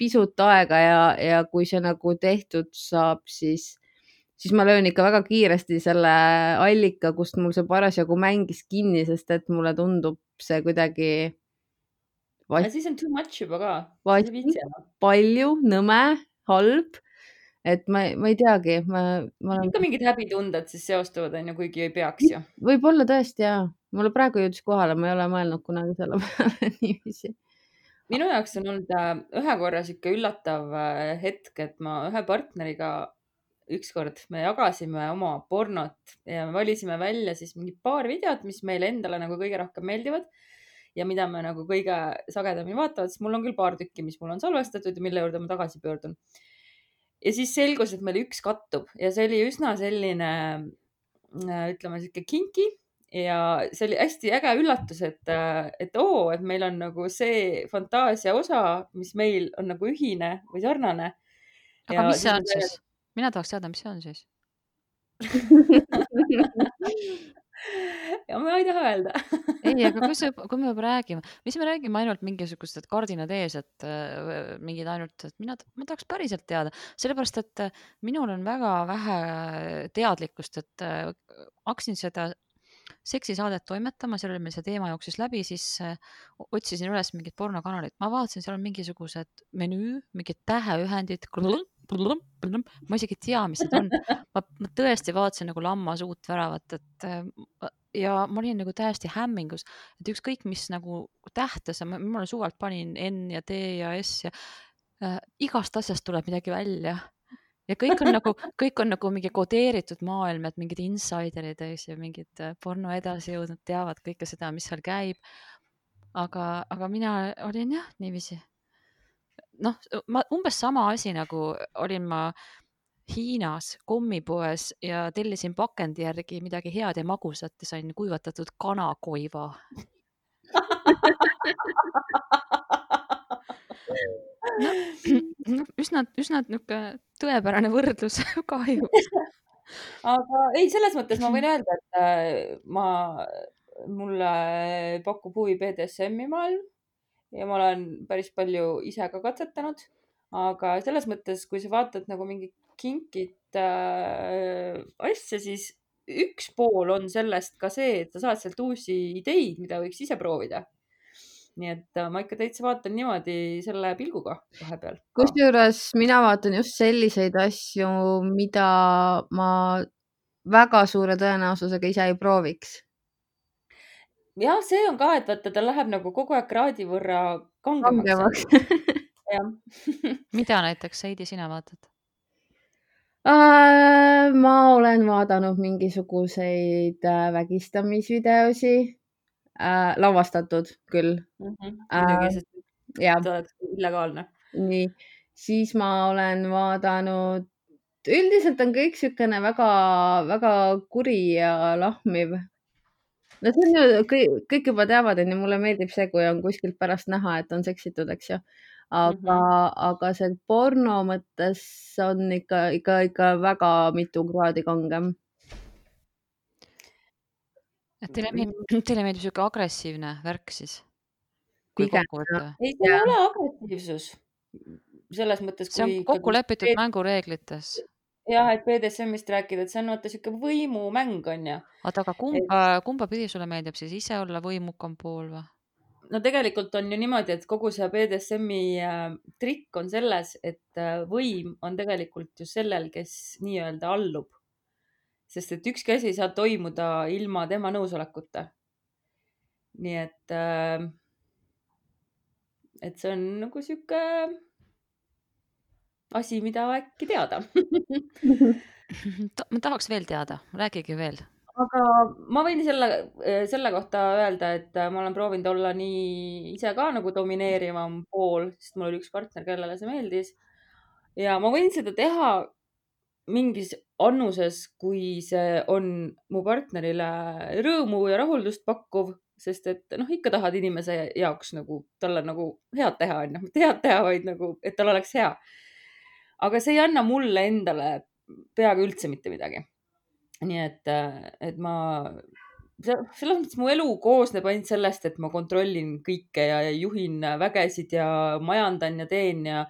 pisut aega ja, ja kui see nagu tehtud saab, siis siis ma löön ikka väga kiiresti selle allika, kust mul see parasjagu mängis kinni, sest et mulle tundub see kuidagi. siis on too much juba ka. palju, nõme, halb. et ma, ma ei teagi, ma, ma olen. ikka mingid häbitunded siis seostuvad, onju, kuigi ei peaks ju. võib-olla tõesti ja, mulle praegu jõudis kohale, ma ei ole mõelnud kunagi selle peale niiviisi minu jaoks on olnud äh, ühe korra sihuke üllatav äh, hetk, et ma ühe partneriga ükskord me jagasime oma pornot ja me valisime välja siis mingi paar videot, mis meile endale nagu kõige rohkem meeldivad ja mida me nagu kõige sagedamini vaatavad, sest mul on küll paar tükki, mis mul on salvestatud ja mille juurde ma tagasi pöördun. ja siis selgus, et meil üks kattub ja see oli üsna selline, äh, ütleme sihuke kinki ja see oli hästi äge üllatus, et, äh, et oo, et meil on nagu see fantaasia osa, mis meil on nagu ühine või sarnane. aga mis see on siis? Mina tahaks teada, mis see on siis. Ja ma ei taha öelda. Ei, aga kui see, kui me juba räägime, mis me räägime ainult mingisugused, et kardinad ees, et äh, mingid ainult, et mina, ma tahaks päriselt teada, sellepärast et äh, minul on väga vähe teadlikkust, et äh, hakkasin seda seksisaadet toimetama, seal oli meil see teema jooksis läbi, siis äh, otsisin üles mingit pornokanalit, ma vaatasin, seal on mingisugused menüü, mingid täheühendid. ma isegi ei tea, mis need on. ma, ma tõesti vaatasin nagu lammas uut väravat, et äh, ja ma olin nagu täiesti hämmingus, et ükskõik, mis nagu tähte sa, ma ma suvalt panin N ja D ja S ja äh, igast asjast tuleb midagi välja ja kõik on nagu, kõik on nagu mingi kodeeritud maailm, et mingid insiderid ja siis mingid äh, porno edasijõudnud teavad kõike seda, mis seal käib. aga, aga mina olin jah niiviisi. noh, ma umbes sama asi nagu olin ma Hiinas kommipoes ja tellisin pakendi järgi midagi head ja magusat ja sain kuivatatud kanakoiva. noh, üsna, üsna niisugune tõepärane võrdlus kahjuks. aga ei, selles mõttes ma võin öelda, et äh, ma, mulle pakub huvi BDSM-i maailm ja ma olen päris palju ise ka katsetanud. aga selles mõttes, kui sa vaatad nagu mingit kinkit äh, asja, siis üks pool on sellest ka see, et sa saad sealt uusi ideid, mida võiks ise proovida. Nii et äh, ma ikka täitsa vaatan niimoodi selle pilguga vahepeal. kusjuures mina vaatan just selliseid asju, mida ma väga suure tõenäosusega ise ei prooviks. jah, see on ka, et vaata, ta läheb nagu kogu aeg kraadi võrra kangemaks. kangemaks mida näiteks, Heidi, sina vaatad? Äh, ma olen vaadanud mingisuguseid äh, vägistamisvideosi äh,, lavastatud küll. muidugi, Äh, sest ja ta oleks illegaalne. nii, siis ma olen vaadanud, üldiselt on kõik niisugune väga-väga kuri ja lahmiv. no see on ju, kõik, kõik juba teavad, onju, mulle meeldib see, kui on kuskilt pärast näha, et on seksitud, eks ju. aga mm, -hmm. aga see porno mõttes on ikka, ikka, ikka väga mitu kraadi kangem. Et teile meeldib, teile meeldib sihuke agressiivne värk siis? kui Pigem, ei, see ei ole agressiivsus. selles mõttes, see on kui kokku lepitud ikkagi- mängureeglites. jah, et BDSM-ist rääkida, et see on vaata sihuke võimumäng onju. oota, aga kumba, kumba pidi sulle meeldib siis ise olla võimukam pool või? no tegelikult on ju niimoodi, et kogu see BDSM-i äh, trikk on selles, et äh, võim on tegelikult ju sellel, kes nii-öelda allub. Sest et ükski asi ei saa toimuda ilma tema nõusolekuta. nii et äh,, et see on nagu sihuke asi, mida äkki teada. ma tahaks veel teada, rääkige veel. aga ma võin selle, selle kohta öelda, et ma olen proovinud olla nii ise ka nagu domineerivam pool, sest mul oli üks partner, kellele see meeldis. ja ma võin seda teha mingis annuses, kui see on mu partnerile rõõmu ja rahuldust pakkuv, sest et noh, ikka tahad inimese jaoks nagu talle nagu head teha, onju, mitte head teha, vaid nagu, et tal oleks hea. aga see ei anna mulle endale peaaegu üldse mitte midagi nii et, et ma, selles mõttes mu elu koosneb ainult sellest, et ma kontrollin kõike ja juhin vägesid ja majandan ja teen ja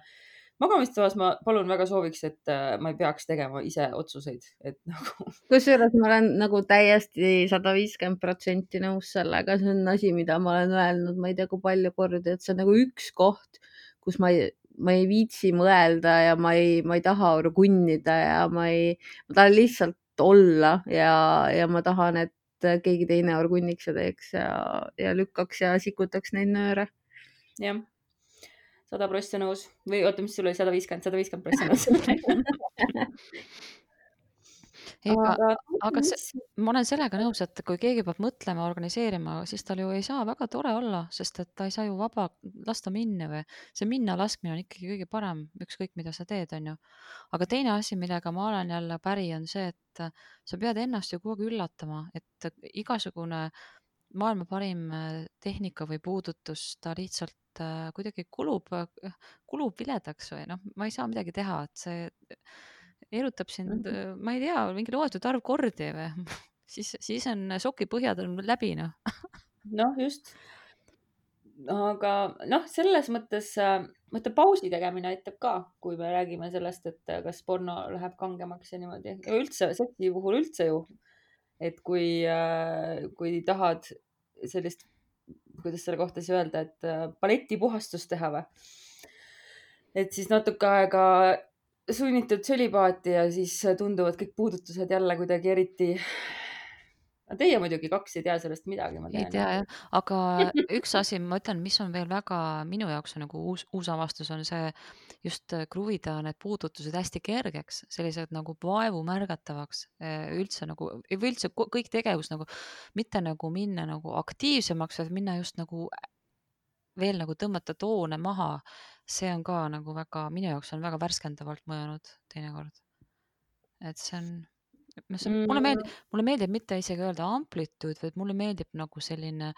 magamistoas ma palun väga sooviks, et äh, ma ei peaks tegema ise otsuseid, et nagu kusjuures ma olen nagu täiesti sada viiskümmend protsenti nõus sellega, see on asi, mida ma olen öelnud, ma ei tea, kui palju kordi, et see on nagu üks koht, kus ma ei, ma ei viitsi mõelda ja ma ei, ma ei taha rugunnida ja ma ei, ma tahan lihtsalt olla ja, ja ma tahan, et keegi teine orgunniks ja teeks ja, ja lükkaks ja sikutaks neid nööre. jah, sada prossa nõus või oota, mis sul oli sada viiskümmend, sada viiskümmend prossa nõus. ega, aga see, ma olen sellega nõus, et kui keegi peab mõtlema, organiseerima, siis tal ju ei saa väga tore olla, sest et ta ei saa ju vaba lasta minna või see minna laskmine on ikkagi kõige parem, ükskõik mida sa teed, onju. aga teine asi, millega ma olen jälle päri, on see, et sa pead ennast ju kogu aeg üllatama, et igasugune maailma parim äh, tehnika või puudutus, ta lihtsalt äh, kuidagi kulub, kulub viledaks või noh, ma ei saa midagi teha, et see erutab sind, ma ei tea, mingi loetud arv kordi või siis, siis on sokipõhjad on läbi noh. noh, just. aga noh, selles mõttes, mõtle pausi tegemine aitab ka, kui me räägime sellest, et kas porno läheb kangemaks ja niimoodi ja üldse seksi puhul üldse ju. et kui, kui tahad sellist, kuidas selle kohta siis öelda, et äh, baletipuhastust teha või? et siis natuke aega sunnitud sölibaati ja siis tunduvad kõik puudutused jälle kuidagi eriti. No teie muidugi kaks ei tea sellest midagi, ma ei tean. tea jah, aga üks asi, ma ütlen, mis on veel väga minu jaoks on nagu uus, uus avastus, on see just äh, kruvida need puudutused hästi kergeks, sellised nagu vaevu märgatavaks äh, üldse nagu või üldse kõik tegevus nagu mitte nagu minna nagu aktiivsemaks, vaid minna just nagu veel nagu tõmmata toone maha. see on ka nagu väga, minu jaoks on väga värskendavalt mõjunud teinekord. et see on, mulle meeldib, mulle meeldib mitte isegi öelda amplituud, vaid mulle meeldib nagu selline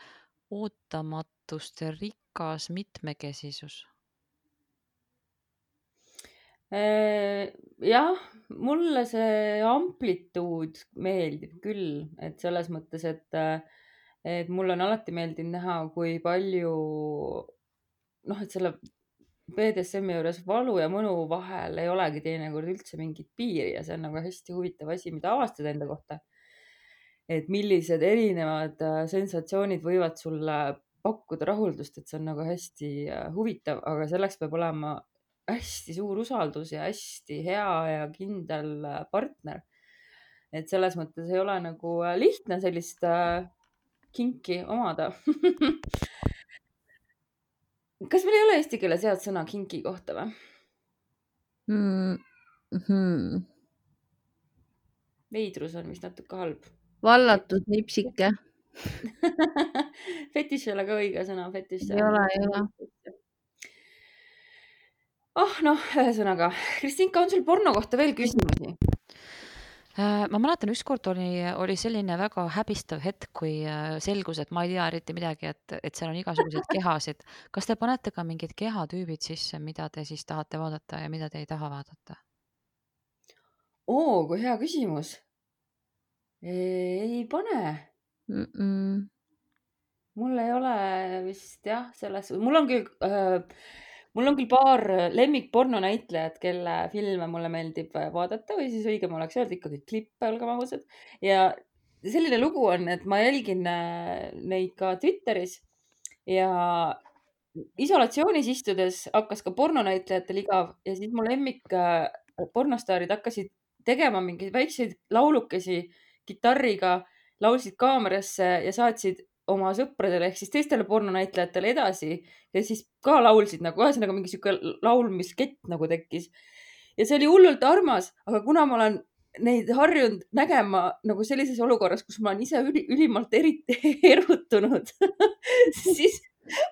ootamatuste rikas mitmekesisus. Äh, jah, mulle see amplituud meeldib küll, et selles mõttes, et, et mulle on alati meeldinud näha, kui palju noh, et selle BDSM-i juures valu ja mõnu vahel ei olegi teinekord üldse mingit piiri ja see on nagu hästi huvitav asi, mida avastada enda kohta. et millised erinevad äh, sensatsioonid võivad sulle pakkuda rahuldust, et see on nagu hästi äh, huvitav, aga selleks peab olema hästi suur usaldus ja hästi hea ja kindel äh, partner. et selles mõttes ei ole nagu lihtne sellist kinki omada. kas meil ei ole eesti keeles head sõna kinki kohta või? mm. -hmm. veidrus on vist natuke halb. vallatud nipsike. fetiš ei ole ka õige sõna, fetiš. Ei ole, ei ole.. ah noh, ühesõnaga, Kristinka, on sul porno kohta veel küsimusi? Äh, ma mäletan, ükskord oli, oli selline väga häbistav hetk, kui äh, selgus, et ma ei tea eriti midagi, et, et seal on igasuguseid kehasid. kas te panete ka mingid kehatüübid sisse, mida te siis tahate vaadata ja mida te ei taha vaadata? oo, kui hea küsimus. ei pane, Mm -mm. mul ei ole vist jah, selles, mul on küll äh,, mul on küll paar lemmikporno näitlejat, kelle filme mulle meeldib vaadata või siis õigem oleks öelda ikkagi klippe, olgem ausad. ja selline lugu on, et ma jälgin äh, neid ka Twitteris ja isolatsioonis istudes hakkas ka pornonäitlejatel igav ja siis mu lemmik äh, pornostaarid hakkasid tegema mingeid väikseid laulukesi kitarriga, laulsid kaamerasse ja saatsid oma sõpradele ehk siis teistele pornonäitlejatele edasi ja siis ka laulsid nagu, ühesõnaga mingi sihuke laulmiskett nagu tekkis. ja see oli hullult armas, aga kuna ma olen neid harjunud nägema nagu sellises olukorras, kus ma olen ise üli, ülimalt eriti erutunud, siis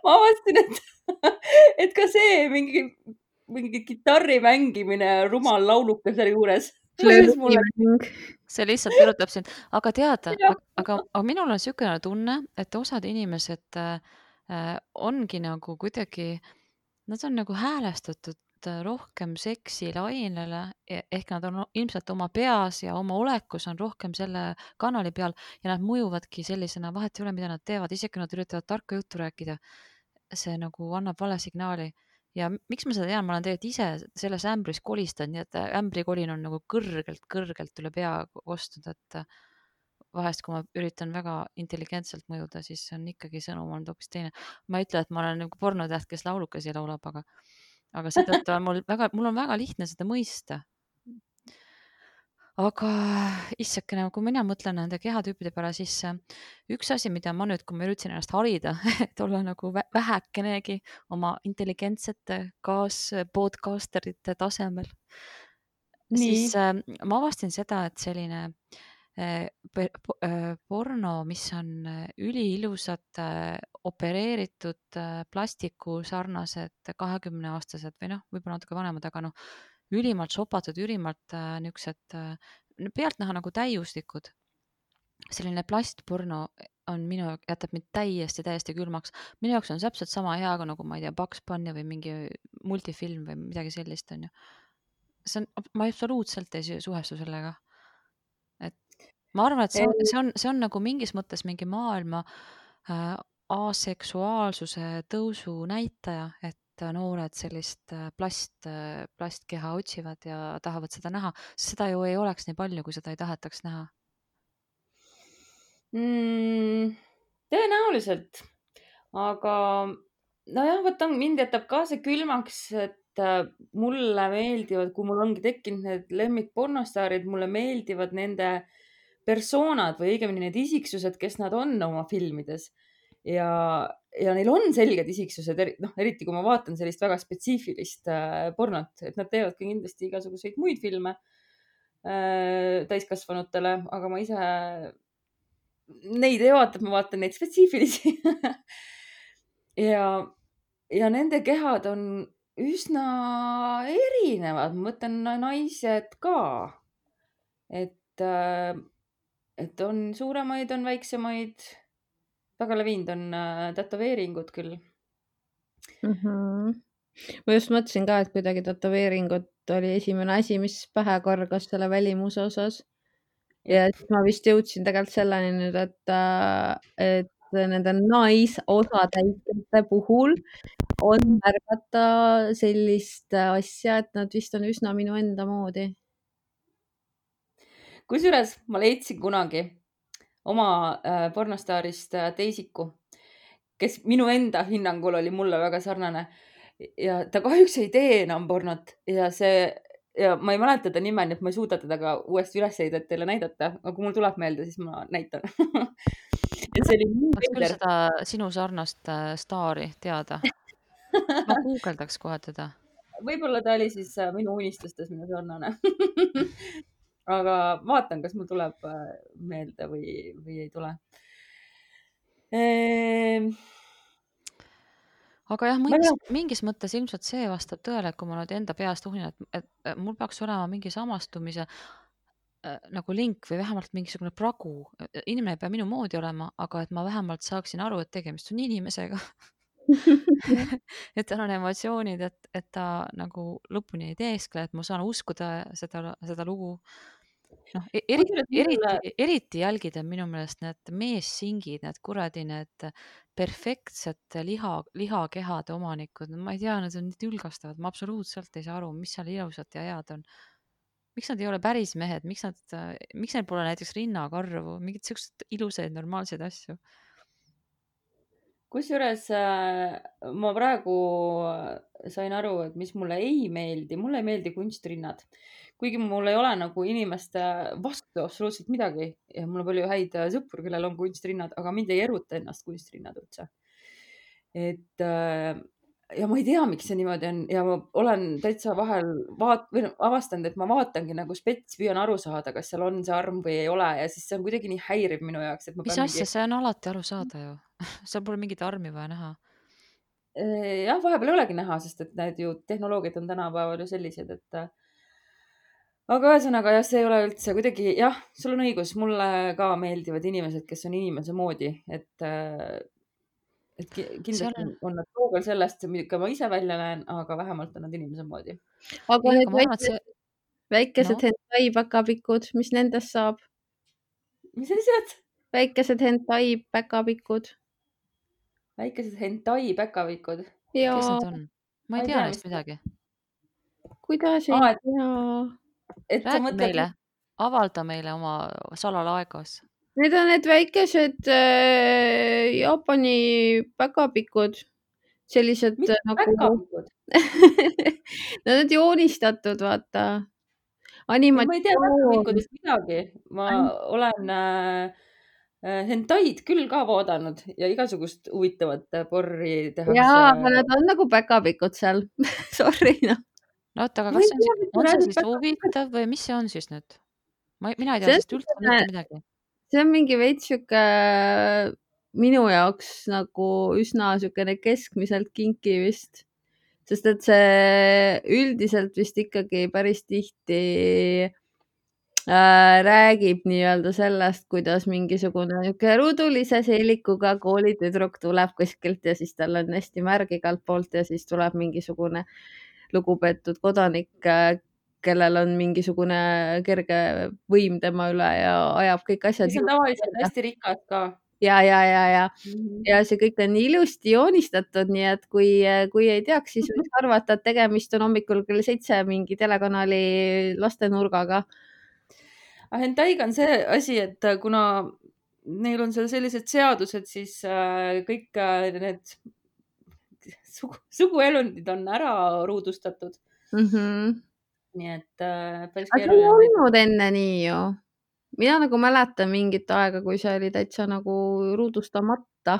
ma avastasin, et, et ka see mingi, mingi kitarri mängimine rumal lauluke selle juures see lihtsalt erutab sind, aga tead, aga, aga minul on niisugune tunne, et osad inimesed äh, äh, ongi nagu kuidagi, nad on nagu häälestatud äh, rohkem seksilainele ehk nad on ilmselt oma peas ja oma olekus on rohkem selle kanali peal ja nad mõjuvadki sellisena, vahet ei ole, mida nad teevad, isegi kui nad üritavad tarka juttu rääkida. see nagu annab vale signaali ja miks ma seda tean, ma olen tegelikult ise selles ämbris kolistanud, nii et äh, ämbrikolin on nagu kõrgelt-kõrgelt üle pea kostnud, et äh, vahest, kui ma üritan väga intelligentselt mõjuda, siis on ikkagi sõnum olnud hoopis teine. ma ei ütle, et ma olen nagu pornotäht, kes laulukesi laulab, aga, aga seetõttu on mul väga, mul on väga lihtne seda mõista. Aga issakene, kui mina mõtlen nende kehatüüpide peale, siis äh, üks asi, mida ma nüüd, kui ma üritasin ennast harida, et olla nagu vä- vähekenegi oma intelligentsete kaas-podcasterite tasemel, siis äh, ma avastasin seda, et selline äh, äh, porno, mis on äh, üliilusad äh, opereeritud plastiku sarnased kahekümneaastased või noh, võib-olla natuke vanemad, aga noh, ülimalt sopatud, ülimalt äh, niisugused äh, pealtnäha nagu täiuslikud. selline plastporno on minu, jätab mind täiesti, täiesti külmaks. minu jaoks on täpselt sama hea kui nagu ma ei tea, Bugs Bunny või mingi multifilm või midagi sellist, onju. see on, ma absoluutselt ei su- suhestu sellega. et ma arvan, et see on, see on, see on nagu mingis mõttes mingi maailma äh, aseksuaalsuse tõusu näitaja, et äh, noored sellist äh, plast, plastkeha otsivad ja tahavad seda näha, seda ju ei oleks nii palju, kui seda ei tahetaks näha. mm,? tõenäoliselt, aga nojah, vot on, mind jätab ka see külmaks, et äh, mulle meeldivad, kui mul ongi tekkinud need lemmikpornostaarid, mulle meeldivad nende persoonad või õigemini need isiksused, kes nad on oma filmides ja, ja neil on selged isiksused, noh, eriti kui ma vaatan sellist väga spetsiifilist äh, pornot, et nad teevad ka kindlasti igasuguseid muid filme äh, täiskasvanutele, aga ma ise neid ei vaata, ma vaatan neid spetsiifilisi ja, ja nende kehad on üsna erinevad, ma mõtlen naised ka. et, äh, et on suuremaid, on väiksemaid. Väga levinud on äh, tätoveeringud küll mm. -hmm. ma just mõtlesin ka, et kuidagi tätoveeringud oli esimene asi, mis pähe korgas selle välimuse osas ja siis ma vist jõudsin tegelikult selleni nüüd, et, äh, et nende naisosatäitjate puhul on märgata sellist asja, et nad vist on üsna minu enda moodi. kusjuures ma leidsin kunagi oma äh, pornostaarist äh, teisiku, kes minu enda hinnangul oli mulle väga sarnane ja ta kahjuks ei tee enam pornot ja see ja ma ei mäleta ta nime, nii et ma ei suuda teda ka uuesti üles leida, et teile näidata, aga kui mul tuleb meelde, siis ma näitan ja see oli nii küll seda sinu sarnast äh, staari teada. ma guugeldaks kohe teda. võib-olla ta oli siis minu unistustes minu sarnane aga vaatan, kas mul tuleb äh, meelde või, või ei tule. Ehm. Aga jah, mingis, mingis mõttes ilmselt see vastab tõele, et kui ma nüüd enda peast uhin, et, et mul peaks olema mingi samastumise äh, nagu link või vähemalt mingisugune pragu. inimene ei pea minu moodi olema, aga et ma vähemalt saaksin aru, et tegemist on inimesega. Et tal on emotsioonid, et, et ta nagu lõpuni ei teeskle, et ma saan uskuda seda, seda lugu noh, e-, eriti, eriti, eriti jälgida minu meelest need meessingid, need kuradi need perfektsed liha, lihakehade omanikud, ma ei tea, need on nii tülgastavad, ma absoluutselt ei saa aru, mis seal ilusat ja head on. miks nad ei ole päris mehed, miks nad, miks neil pole näiteks rinnakarvu, mingeid siukseid ilusaid normaalseid asju? kusjuures äh, ma praegu sain aru, et mis mulle ei meeldi, mulle ei meeldi kunstrinnad kuigi mul ei ole nagu inimeste vastu absoluutselt midagi ja mul on palju häid äh, sõpru, kellel on kunstrinnad, aga mind ei eruta ennast kunstrinnad üldse. et äh, ja ma ei tea, miks see niimoodi on ja ma olen täitsa vahel vaat- või noh, avastanud, et ma vaatangi nagu spets, püüan aru saada, kas seal on see arm või ei ole ja siis see on kuidagi nii häiriv minu jaoks, et. mis asja mingi..., see on alati aru saada ju seal pole mingit armi vaja näha äh, jah, vahepeal ei olegi näha, sest et need ju tehnoloogiad on tänapäeval ju sellised, et aga ühesõnaga jah, see ei ole üldse kuidagi jah, sul on õigus, mulle ka meeldivad inimesed, kes on inimese moodi, et, äh, et kindlasti on... on nad kaugel sellest, milline ma ise välja näen, aga vähemalt on nad inimese moodi. aga need väikesed, see... väikesed no. hentai päkapikud, mis nendest saab? mis asjad? väikesed hentai päkapikud. väikesed hentai päkapikud? kes need on? ma ei, ei tea neist midagi. kuidas ei tea? Et räägi mõtled... meile, avalda meile oma salalaegas. Need on need väikesed äh, Jaapani päkapikud, sellised Mis nagu. päkapikud Nad on joonistatud, vaata. ma ei tea päkapikudest midagi, ma olen äh, äh, hentaid küll ka vaadanud ja igasugust huvitavat porri tehakse. jaa, aga nad on nagu päkapikud seal Sorry noh no oota, aga kas see on, on see siis huvitav või mis see on siis nüüd? ma, mina ei tea sellest üldse mitte midagi. see on mingi veits sihuke minu jaoks nagu üsna niisugune keskmiselt kinki vist, sest et see üldiselt vist ikkagi päris tihti äh, räägib nii-öelda sellest, kuidas mingisugune niisugune rudulise seelikuga koolitüdruk tuleb kuskilt ja siis tal on hästi märg igalt poolt ja siis tuleb mingisugune äh, lugupeetud kodanik, kellel on mingisugune kerge võim tema üle ja ajab kõik asjad. kes on tavaliselt hästi rikas ka ja, ja, ja, ja mm, -hmm. ja see kõik on ilusti joonistatud, nii et kui, kui ei teaks, siis võiks arvata, et tegemist on hommikul kell seitse mingi telekanali lastenurgaga. Hentaiga on see asi, et kuna neil on seal sellised seadused, siis äh, kõik äh, need sugu, suguelundid on ära ruudustatud. mm. -hmm. nii et äh, päris aga see ei keeruline olnud enne nii ju. mina nagu mäletan mingit aega, kui see oli täitsa nagu ruudustamata.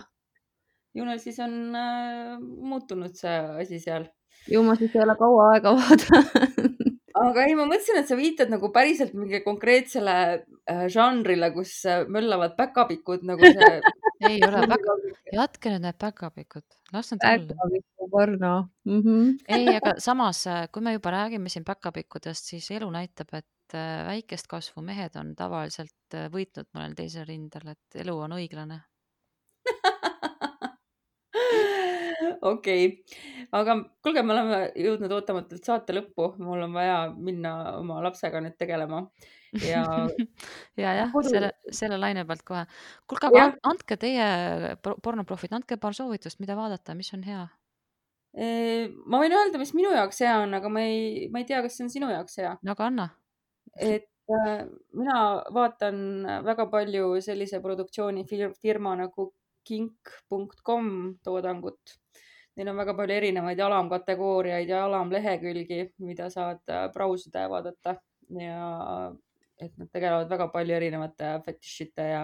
ju neil siis on äh, muutunud see asi seal ju ma siis ei ole kaua aega vaadanud. aga ei, ma mõtlesin, et sa viitad nagu päriselt mingi konkreetsele äh, žanrile, kus äh, möllavad päkapikud nagu see. ei ole väga, jätke nüüd need päkapikud, las nad olla. porno mm. -hmm. ei, aga samas, kui me juba räägime siin päkapikkudest, siis elu näitab, et äh, väikest kasvu mehed on tavaliselt äh, võitnud mõnel teisel rindel, et elu on õiglane. okei, aga kuulge, me oleme jõudnud ootamatult saate lõppu, mul on vaja minna oma lapsega nüüd tegelema ja ja jah, Kodu- selle, selle laine pealt kohe. kuulge, aga andke teie por- pornoprofid, andke paar soovitust, mida vaadata, mis on hea. ma võin öelda, mis minu jaoks hea on, aga ma ei, ma ei tea, kas see on sinu jaoks hea. no aga anna. et äh, mina vaatan väga palju sellise produktsiooni fir- firma nagu kink.com toodangut. Neil on väga palju erinevaid alamkategooriaid ja alamlehekülgi, mida saad äh, brausida ja vaadata ja et nad tegelevad väga palju erinevate fetišite ja,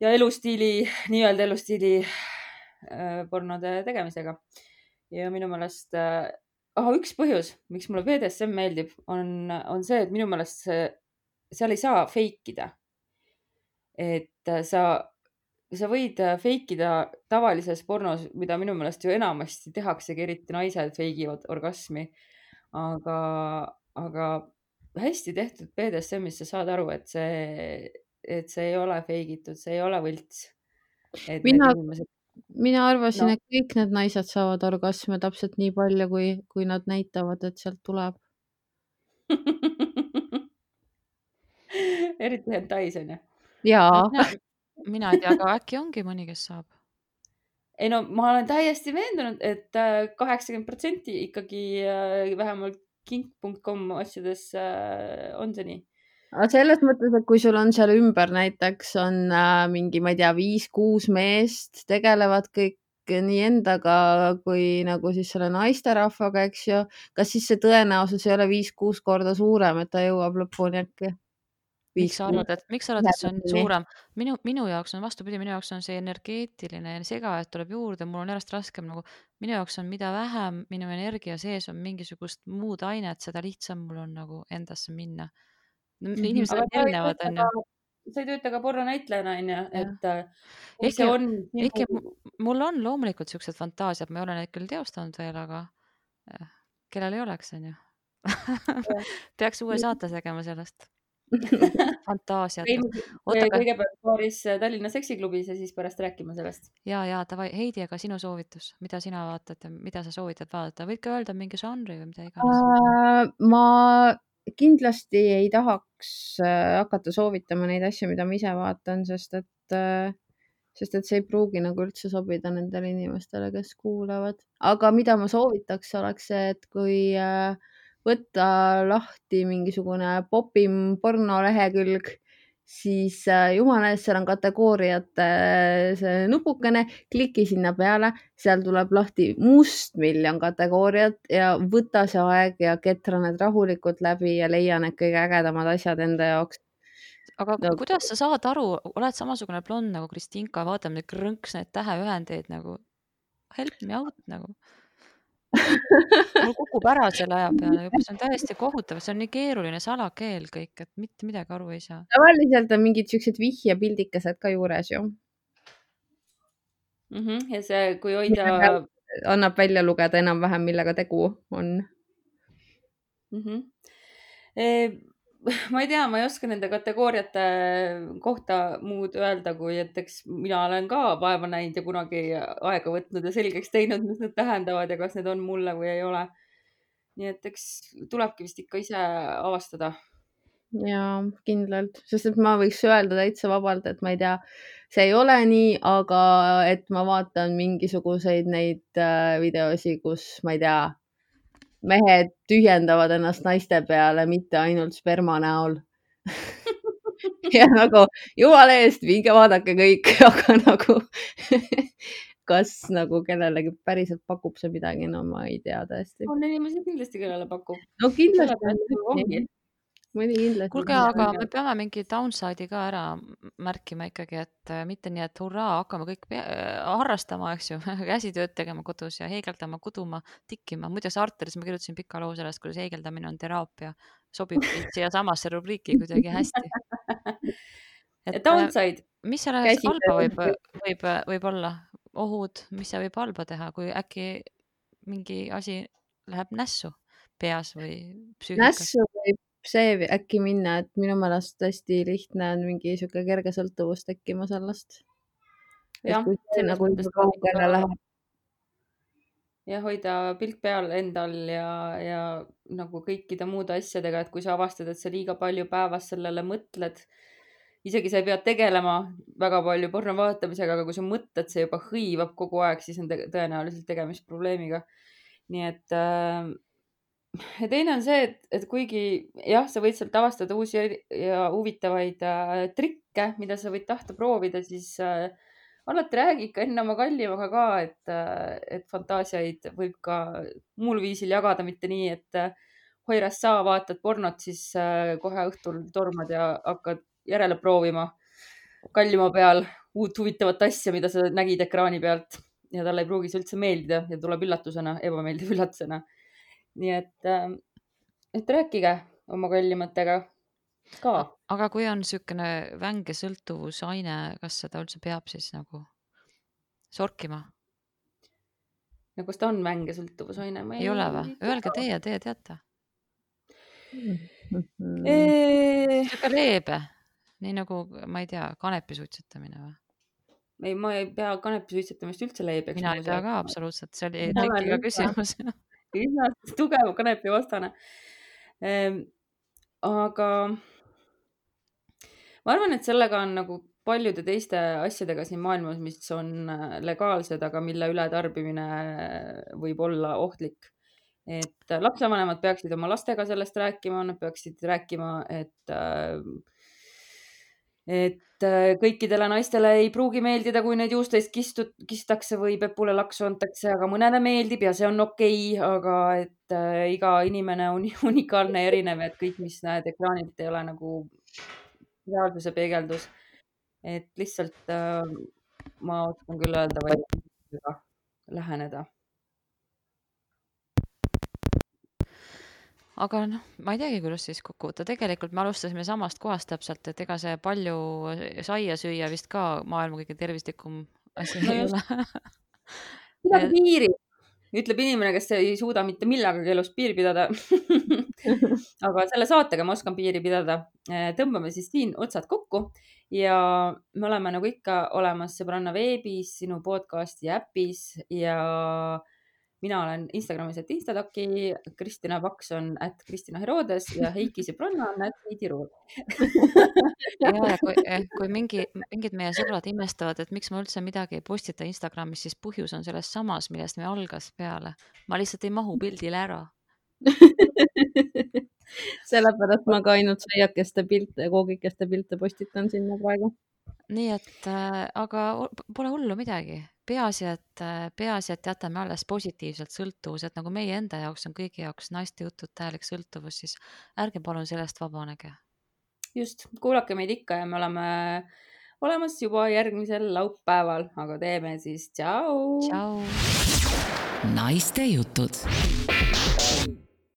ja elustiili, nii-öelda elustiili äh, pornode tegemisega. ja minu meelest äh, üks põhjus, miks mulle BDSM meeldib, on, on see, et minu meelest see, seal ei saa fake ida. et äh, sa, sa võid äh, fake ida tavalises pornos, mida minu meelest ju enamasti tehaksegi, eriti naised fake ivad orgasmi. aga, aga hästi tehtud BDSM-is sa saad aru, et see, et see ei ole fake itud, see ei ole võlts. Mina- inimesed mina arvasin No. et kõik need naised saavad orgasme täpselt nii palju, kui, kui nad näitavad, et sealt tuleb. eriti hentais onju. jaa, mina ei tea, aga äkki ongi mõni, kes saab. ei no ma olen täiesti veendunud, et kaheksakümmend protsenti ikkagi äh, vähemalt kink.com asjades äh, on see nii. aga selles mõttes, et kui sul on seal ümber näiteks on äh, mingi, ma ei tea, viis-kuus meest, tegelevad kõik nii endaga kui nagu siis selle naisterahvaga, eks ju, kas siis see tõenäosus ei ole viis-kuus korda suurem, et ta jõuab lõpuni äkki? Miks sa arvad, et, miks sa arvad, et see on suurem? minu, minu jaoks on vastupidi, minu jaoks on see energeetiline segajad tuleb juurde, mul on järjest raskem nagu, minu jaoks on, mida vähem minu energia sees on mingisugust muud ainet, seda lihtsam mul on nagu endasse minna. Mhm. inimesed on erinevad, onju. sa ei tööta ka pornonäitlejana onju, et äh, see on mu- mul on loomulikult siuksed fantaasiad, ma ei ole neid küll teostanud veel, aga eh, kellel ei oleks, onju. peaks uue saate tegema sellest. aga- kõigepealt paaris Tallinna seksiklubis ja siis pärast rääkima sellest. ja, ja davai, Heidi, aga sinu soovitus, mida sina vaatad mida sa soovitad vaadata, võid ka öelda mingi žanri või mida iganes. Äh, ma kindlasti ei tahaks äh, hakata soovitama neid asju, mida ma ise vaatan, sest et, sest et see ei pruugi nagu üldse sobida nendele inimestele, kes kuulavad. aga mida ma soovitaks, oleks see, et kui äh, võtta lahti mingisugune popim pornolehekülg, siis äh, jumala eest, seal on kategooriate äh, see nupukene, kliki sinna peale, seal tuleb lahti mustmiljon kategooriat ja võta see aeg ja ketra need rahulikult läbi ja leia need kõige ägedamad asjad enda jaoks. aga nagu- kuidas sa saad aru, oled samasugune blond nagu Kristinka, vaatame neid krõnks neid täheühendeid nagu help me out nagu. Mul kukub ära selle aja peale juba, see on täiesti kohutav, see on nii keeruline salakeel kõik, et mitte midagi aru ei saa. tavaliselt on mingid siuksed vihjepildikesed ka juures ju, Mhm, ja see, kui hoida annab välja lugeda enam-vähem, millega tegu on. mm. -hmm. E, ma ei tea, ma ei oska nende kategooriate kohta muud öelda, kui et eks mina olen ka vaeva näinud ja kunagi aega võtnud ja selgeks teinud, mis need tähendavad ja kas need on mulle või ei ole. nii et eks tulebki vist ikka ise avastada. ja kindlalt, sest et ma võiks öelda täitsa vabalt, et ma ei tea, see ei ole nii, aga et ma vaatan mingisuguseid neid äh, videosi, kus ma ei tea, mehed tühjendavad ennast naiste peale, mitte ainult sperma näol. ja nagu jumala eest, minge vaadake kõik, aga nagu kas nagu kellelegi päriselt pakub see midagi, no ma ei tea tõesti. on inimesi kindlasti, kellele pakub. no kindlasti Muidugi kindlasti. kuulge, aga me peame mingi downside'i ka ära märkima ikkagi, et äh, mitte nii, et hurraa, hakkame kõik äh, harrastama, eks ju käsitööd tegema kodus ja heegeldama, kuduma, tikkima. muideks Arteris ma kirjutasin pika loo sellest, kuidas heegeldamine on teraapia, sobib siiasamasse rubriiki kuidagi hästi. et äh, Downside, mis Käsitöö halba võib, võib, võib olla, ohud, mis seal võib halba teha, kui äkki mingi asi läheb nässu peas või psüühikas? nässu võib see äkki minna, et minu meelest hästi lihtne on mingi sihuke kerge sõltuvus tekkima sellest. Jah, nagu ja hoida pilk peal endal ja, ja nagu kõikide muude asjadega, et kui sa avastad, et sa liiga palju päevas sellele mõtled, isegi sa ei pea tegelema väga palju porno vaatamisega, aga kui sa mõtled, see juba hõivab kogu aeg, siis on te tõenäoliselt tegemist probleemiga. nii et äh, ja teine on see, et, et kuigi jah, sa võid sealt avastada uusi ja huvitavaid äh, trikke, mida sa võid tahta proovida, siis äh, alati räägi ikka enne oma kallimaga ka, et, et fantaasiaid võib ka muul viisil jagada, mitte nii, et äh, Hoiras sa vaatad pornot, siis äh, kohe õhtul tormad ja hakkad järele proovima kallima peal uut huvitavat asja, mida sa nägid ekraani pealt ja talle ei pruugi see üldse meeldida ja tuleb üllatusena, ebameeldiva üllatusena. Nii et, et rääkige oma kallimatega ka. aga kui on niisugune vänge sõltuvusaine, kas seda üldse peab siis nagu sorkima? no kas ta on vänge sõltuvusaine? ei ole või? Öelge teie, teie teate. Mhm. niisugune leebe, nii nagu, ma ei tea, kanepi suitsetamine või? ei, ma ei pea kanepi suitsetamist üldse leebeks. mina ei pea ka absoluutselt, see oli trikiga küsimus. üsna tugev kanepi vastane. aga ma arvan, et sellega on nagu paljude teiste asjadega siin maailmas, mis on äh, legaalsed, aga mille ületarbimine võib olla ohtlik. et äh, lapsevanemad peaksid oma lastega sellest rääkima, nad peaksid rääkima, et äh, et äh, kõikidele naistele ei pruugi meeldida, kui neid juusteist kistud, kistakse või pepule laksu antakse, aga mõnele meeldib ja see on okei okay,, aga et äh, iga inimene on unikaalne ja erinev, et kõik, mis näed ekraanilt, ei ole nagu reaalsuse peegeldus. et lihtsalt äh, ma oskan küll öelda, vaid läheneda. Aga noh, ma ei teagi, kuidas siis kokku võtta, tegelikult me alustasime samast kohast täpselt, et ega see palju saia süüa vist ka maailma kõige tervislikum asi No ei ole. Pidage piiri, ütleb inimene, kes ei suuda mitte millegagi elus piiri pidada. Aga selle saatega ma oskan piiri pidada. tõmbame siis siin otsad kokku ja me oleme nagu ikka olemas Sõbranna veebis, sinu podcast'i äpis ja mina olen Instagramis, et Instadoki, Kristina Paks on at Kristina Herodes ja Heiki sõbranna on at Heidi Rood. ja, ja kui, kui mingi, mingid meie sõbrad imestavad, et miks ma üldse midagi ei postita Instagramis, siis põhjus on selles samas, millest me algas peale. ma lihtsalt ei mahu pildile ära. sellepärast ma ka ainult saiakeste pilte ja koogikeste pilte postitan sinna praegu. Nii et äh, aga pole hullu midagi, peaasi, et äh, peaasi, et jätame alles positiivselt sõltuvused, nagu meie enda jaoks on kõigi jaoks naiste jutud täielik sõltuvus, siis ärge palun sellest vabanege. just, kuulake meid ikka ja me oleme olemas juba järgmisel laupäeval, aga teeme siis tšau. tšau. naiste jutud